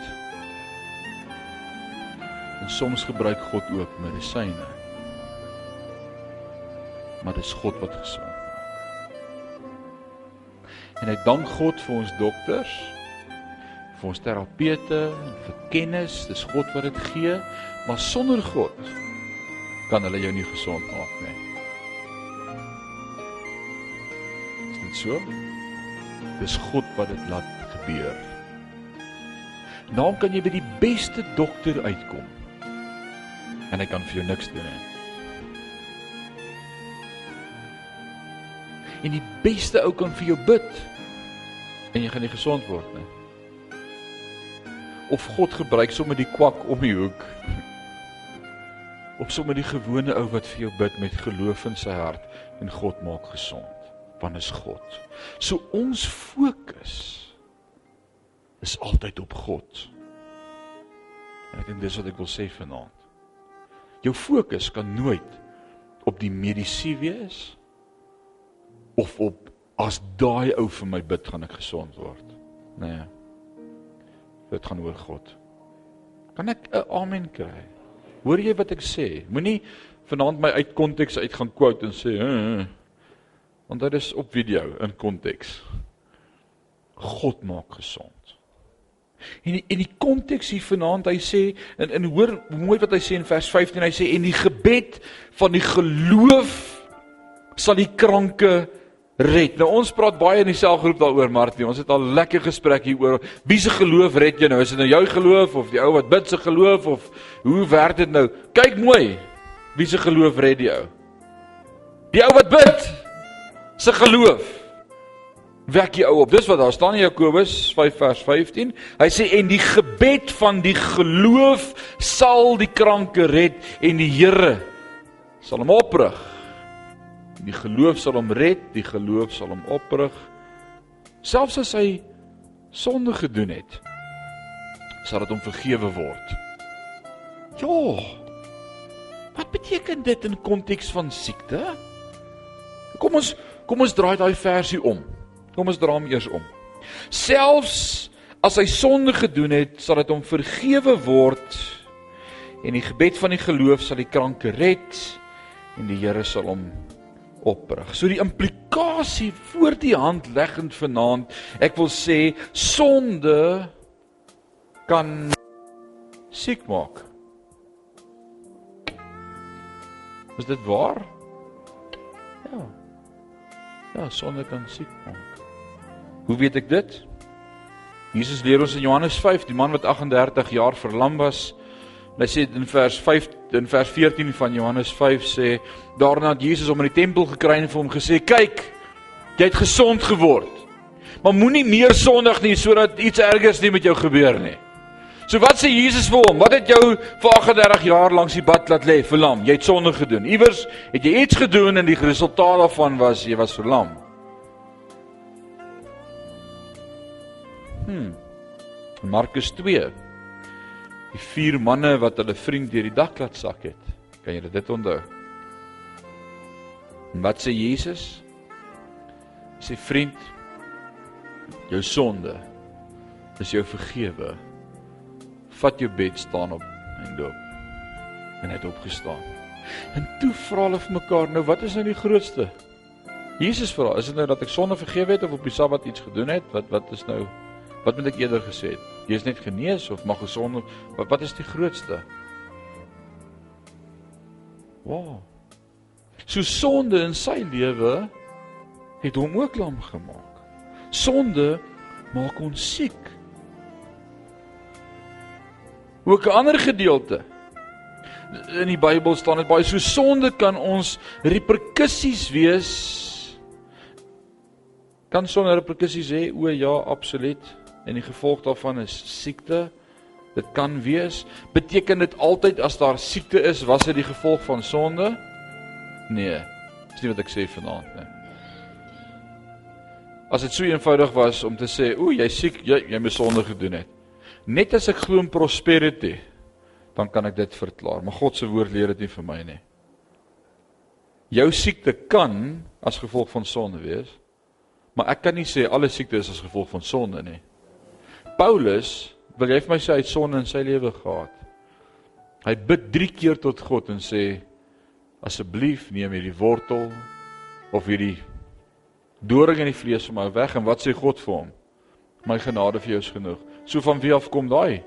En soms gebruik God ook medisyne. Maar dis God wat gesond En ek dank God vir ons dokters, vir ons terapeute vir kennis. Dis God wat dit gee, maar sonder God kan hulle jou nie gesond maak nie. Is dit so? Dis God wat dit laat gebeur. Nou kan jy by die beste dokter uitkom. En hy kan vir jou niks doen nie. En die beste ou kan vir jou bid en jy gaan nie gesond word nie. Of God gebruik sommer die kwak om die hoek. Of sommer die gewone ou wat vir jou bid met geloof in sy hart en God maak gesond. Want is God. So ons fokus is altyd op God. En ek dink dis wat ek wil sê vanaand. Jou fokus kan nooit op die medisyne wees of op as daai ou vir my bid gaan ek gesond word. Nee. Dit gaan oor God. Kan ek 'n amen kry? Hoor jy wat ek sê? Moenie vanaand my uit konteks uit gaan quote en sê, "Hm." Want dit is op video in konteks. God maak gesond. En in die konteks hier vanaand hy sê en en hoor mooi wat hy sê in vers 15 hy sê en die gebed van die geloof sal die kranke red. Nou ons praat baie in die selgroep daaroor Martie. Ons het al lekker gesprek hier oor wie se geloof red jou nou? Is dit nou jou geloof of die ou wat bid se geloof of hoe werk dit nou? Kyk mooi. Wie se geloof red jou? Die ou wat bid se geloof wek jy ou op. Dis wat daar staan in Jakobus 5 vers 15. Hy sê en die gebed van die geloof sal die kranke red en die Here sal hom oprig. Die geloof sal hom red, die geloof sal hom oprig. Selfs as hy sonde gedoen het, sal dit hom vergewe word. Ja. Wat beteken dit in konteks van siekte? Kom ons kom ons draai daai versie om. Kom ons draai hom eers om. Selfs as hy sonde gedoen het, sal dit hom vergewe word en die gebed van die geloof sal die kranke red en die Here sal hom oprig. So die implikasie voor die hand leggend vanaand, ek wil sê sonde kan siek maak. Is dit waar? Ja. Ja, sonde kan siek maak. Hoe weet ek dit? Jesus leer ons in Johannes 5, die man wat 38 jaar verlam was, Hy sê in vers 5 in vers 14 van Johannes 5 sê daarna het Jesus hom in die tempel gekry en vir hom gesê kyk Jy het gesond geword. Maar moenie meer sondig nie sodat iets ergers nie met jou gebeur nie. So wat sê Jesus vir hom? Wat het jou vir 38 jaar langs die bad laat lê? Verlam. Jy het sonde gedoen. Iewers het jy iets gedoen en die resultaat daarvan was jy was verlam. Hm. Markus 2. Die vier manne wat hulle vriend deur die dak laat sak het. Kan jy dit onthou? En wat sê Jesus? Sy vriend, jou sonde is jou vergewe. Vat jou bed staan op en loop. En hy het opgestaan. En toe vra hulle vir mekaar, nou wat is nou die grootste? Jesus vra, is dit nou dat ek sonde vergewe het of op die Sabbat iets gedoen het? Wat wat is nou wat moet ek eerder gesê het? Jy is net genees of mag gesond wat wat is die grootste? Wow. So sonde in sy lewe het hom ook lam gemaak. Sonde maak ons siek. Ook 'n ander gedeelte in die Bybel staan dit baie so sonde kan ons reperkusies wees. Kan sonde reperkusies hê? O ja, absoluut. En die gevolg daarvan is siekte. Dit kan wees. Beteken dit altyd as daar siekte is, was dit die gevolg van sonde? Nee. Dis nie wat ek sê vanaand nie. As dit so eenvoudig was om te sê, "O, jy's siek, jy jy moet sonde gedoen het." Net as ek glo in prosperity, dan kan ek dit verklaar, maar God se woord leer dit nie vir my nie. Jou siekte kan as gevolg van sonde wees, maar ek kan nie sê alle siekte is as gevolg van sonde nie. Paulus, wil jy vir my sê hy het sonde in sy lewe gehad? Hy bid 3 keer tot God en sê asseblief neem hierdie wortel of hierdie doring in die vlees van my weg en wat sê God vir hom? My genade vir jou is genoeg. So van wie af kom daai?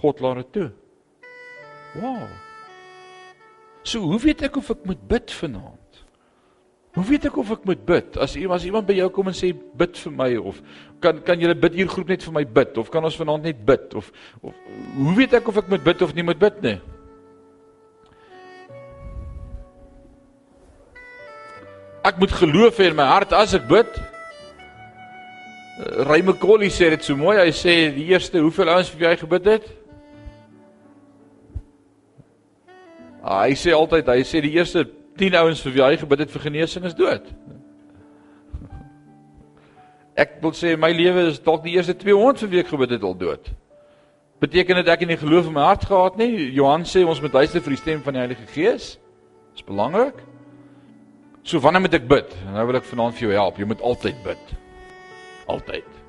God laat dit toe. Wow. So hoe weet ek of ek moet bid vanaand? Hoe weet ek of ek moet bid? As iemand as iemand by jou kom en sê bid vir my of kan kan julle bid hier groep net vir my bid of kan ons vanaand net bid of of hoe weet ek of ek moet bid of nie moet bid nie? Ek moet geloof hê in my hart as ek bid. Eh, Ray McCauley sê dit so mooi. Hy sê die eerste hoeveel ouens vir hy gebid het? Ah, hy sê altyd, hy sê die eerste 10 ouens vir wie hy gebid het vir genesing is dood. Ek wil sê my lewe is dalk die eerste 200 vir wie ek gebid het al dood. Beteken dit ek het nie geloof in my hart gehad nie? Johan sê ons moet luister vir die stem van die Heilige Gees. Dis belangrik. So wanneer moet ek bid? Nou wil ek vanaand vir jou help. Jy moet altyd bid. Altyd.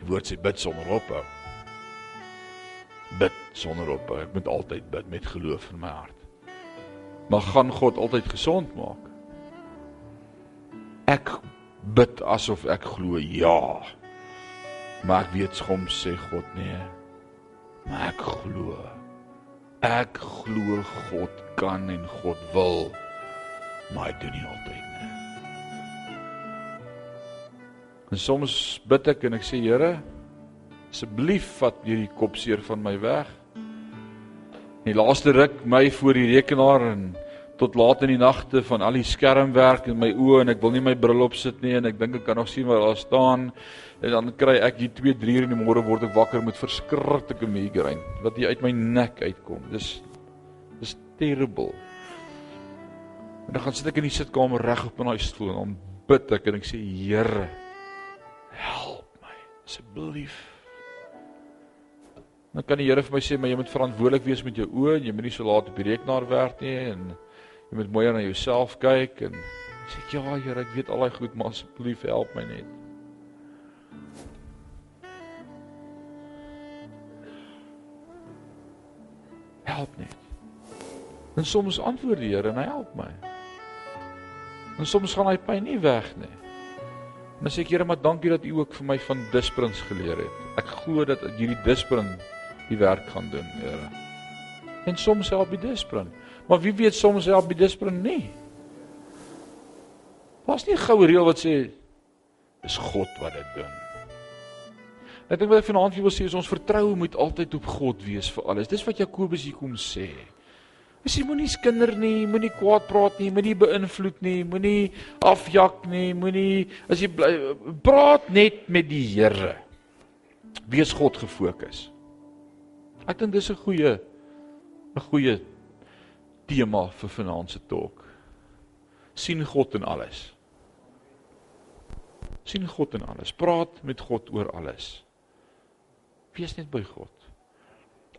Die woord sê bid sonder ophou. Bid sonder ophou. Ek moet altyd bid met geloof in my hart. Maar gaan God altyd gesond maak? Ek bid asof ek glo ja. Maar ek weet soms sê God nee. Maar ek glo. Ek glo God kan en God wil maar hy doen nie altyd nie. En soms bid ek en ek sê Here, asseblief vat hierdie kopseer van my weg. Die laaste ruk my voor die rekenaar en tot laat in die nagte van al die skermwerk in my oë en ek wil nie my bril opsit nie en ek dink ek kan nog sien waar daar staan en dan kry ek hier 2 3 uur in die môre word ek wakker met verskriklike migraine wat hier uit my nek uitkom. Dis dis terrible. En dan gaan sit ek in die sitkamer reg op in daai stoel en dan bid ek en ek sê Here help my asseblief. Dan kan die Here vir my sê maar jy moet verantwoordelik wees met jou oë jy moet nie so laat op die rekenaar werk nie en jy moet mooi na jouself kyk en sê ja Here ek weet al daai goed maar asseblief help my net. Help net. En soms antwoord die Here en hy help my. En soms gaan hy pyn nie weg nie. En dan sê ek Here, maar dankie dat U ook vir my van disprins geleer het. Ek glo dat hierdie disprin die werk gaan doen, Here. En soms help die disprin. Maar wie weet soms help die disprin nie. Was nie 'n goue reël wat sê is God wat dit doen. Ek dink wat ek vanaand wil sê is ons vertroue moet altyd op God wees vir alles. Dis wat Jakobus hier kom sê. Is jy moenie skinder nie, moenie kwaad praat nie, moenie beïnvloed nie, moenie afjak nie, moenie as jy bly praat net met die Here. Wees God gefokus. Ek dink dis 'n goeie 'n goeie tema vir vanaand se talk. sien God in alles. sien God in alles. Praat met God oor alles. Wees net by God.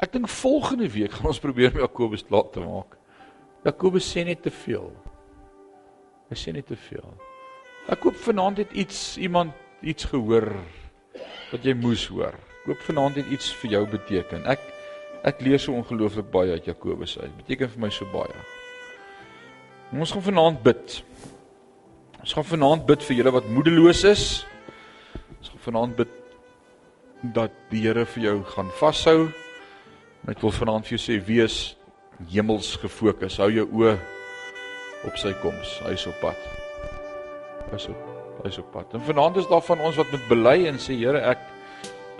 Ek dink volgende week gaan ons probeer met Jakobus klaar te maak. Jakobus sê net te veel. Hy sê net te veel. Ek hoop vanaand het iets iemand iets gehoor wat jy moes hoor. Ek hoop vanaand het iets vir jou beteken. Ek ek leer so ongelooflik baie uit Jakobus uit. Beteken vir my so baie. Ons gaan vanaand bid. Ons gaan vanaand bid vir julle wat moedeloos is. Ons gaan vanaand bid dat die Here vir jou gaan vashou Ek wil vanaand vir jou sê wees hemels gefokus. Hou jou oë op sy koms. Hy's op pad. Hy's op hy's op pad. En vanaand is daar van ons wat met bely en sê Here, ek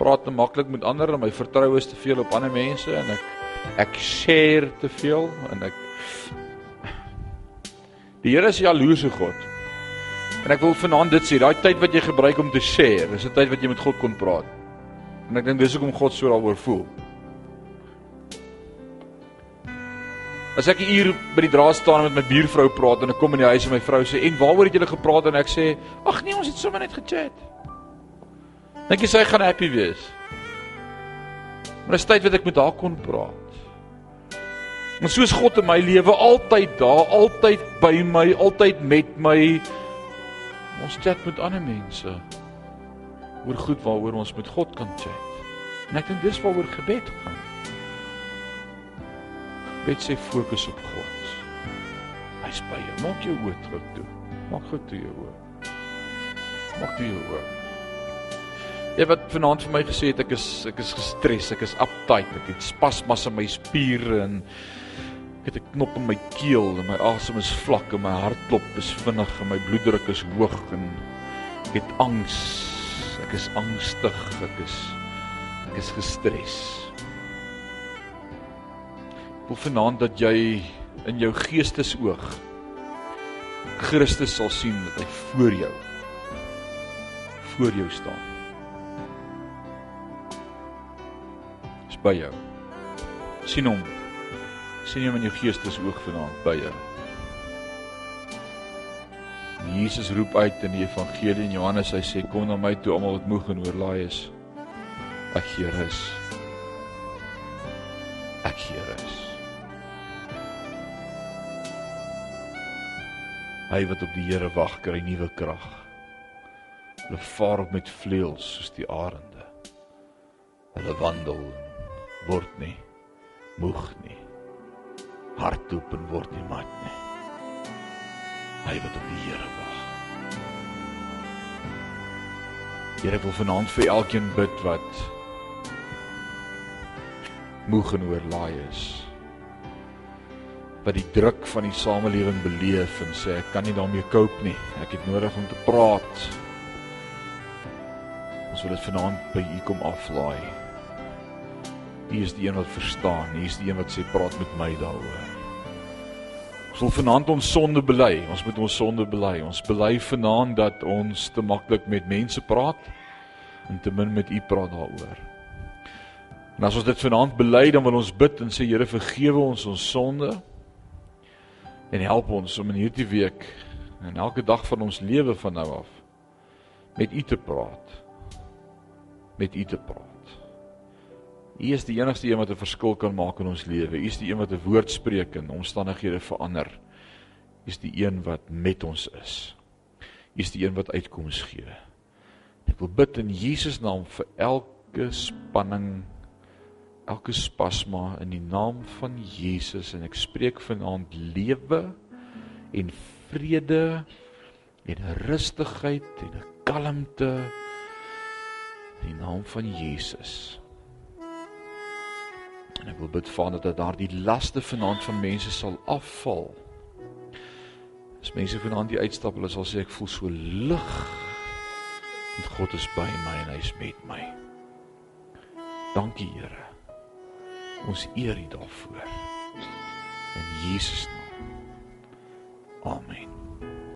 praat te maklik met ander en my vertroue is te veel op ander mense en ek ek share te veel en ek Die Here is jaloerse God. En ek wil vanaand dit sê, daai tyd wat jy gebruik om te share, is 'n tyd wat jy met God kon praat. En ek dink dis hoekom God so daaroor voel. As ek 'n uur by die draad staan en met my buurvrou praat en ek kom in die huis en my vrou sê en waaroor het julle gepraat en ek sê ag nee ons het sommer net gechat. Dink jy sy gaan happy wees? Maar dis tyd wat ek met haar kon praat. En soos God in my lewe altyd daar, altyd by my, altyd met my. Ons chat met ander mense oor goed waaroor ons met God kan chat. En ek dink dis waaroor gebed gaan. Net sê fokus op God. Hy's by jou. Maak jou oë toe. Maak goed toe jou oë. Maak toe jou oë. Jy wat vanaand vir my gesê het ek is ek is gestres, ek is uptight, ek het spasmas in my spiere en ek het 'n knop in my keel en my asem is vlak en my hartklop is vinnig en my bloeddruk is hoog en ek het angs. Ek is angstig, ek is ek is gestres wil vanaand dat jy in jou geestesoog Christus sal sien dat hy voor jou voor jou staan. By jou. sien hom. sien hom in jou geestesoog vanaand by jou. Jesus roep uit in die evangelie in Johannes hy sê kom na my toe almal wat moeg en oorlaai is. Ek gee rus. Ek gee rus. Hy wat op die Here wag, kry nuwe krag. Hulle vaar op met vleuels soos die arende. Hulle wandel word nie moeg nie. Hardloop en word nie mat nie. Hy wat op die Here wag. Here wil vanaand vir elkeen bid wat moeg en oorlaai is wat die druk van die samelewing beleef en sê ek kan nie daarmee cope nie. Ek het nodig om te praat. Ons wil dit vanaand by u kom aflaai. U is die een wat verstaan. U is die een wat sê praat met my daaroor. Ons wil vanaand ons sonde bely. Ons moet ons sonde bely. Ons bely vanaand dat ons te maklik met mense praat en te min met u praat daaroor. En as ons dit vanaand bely, dan wil ons bid en sê Here vergewe ons ons sonde en help ons om in hierdie week en elke dag van ons lewe van nou af met U te praat. Met U te praat. U is die enigste een wat 'n verskil kan maak in ons lewe. U is die een wat 'n woord spreek en omstandighede verander. U is die een wat met ons is. U is die een wat uitkoms gee. Ek wil bid in Jesus naam vir elke spanning elke spasma in die naam van Jesus en ek spreek vanaand lewe en vrede en rustigheid en 'n kalmte in die naam van Jesus. En ek wil bid Vader dat daardie laste vanaand van mense sal afval. As mense vanaand die uitstap, hulle sal sê ek voel so lig. Want God is by my en hy's met my. Dankie Here. Ons eer U daarvoor. in Jesus naam. Amen.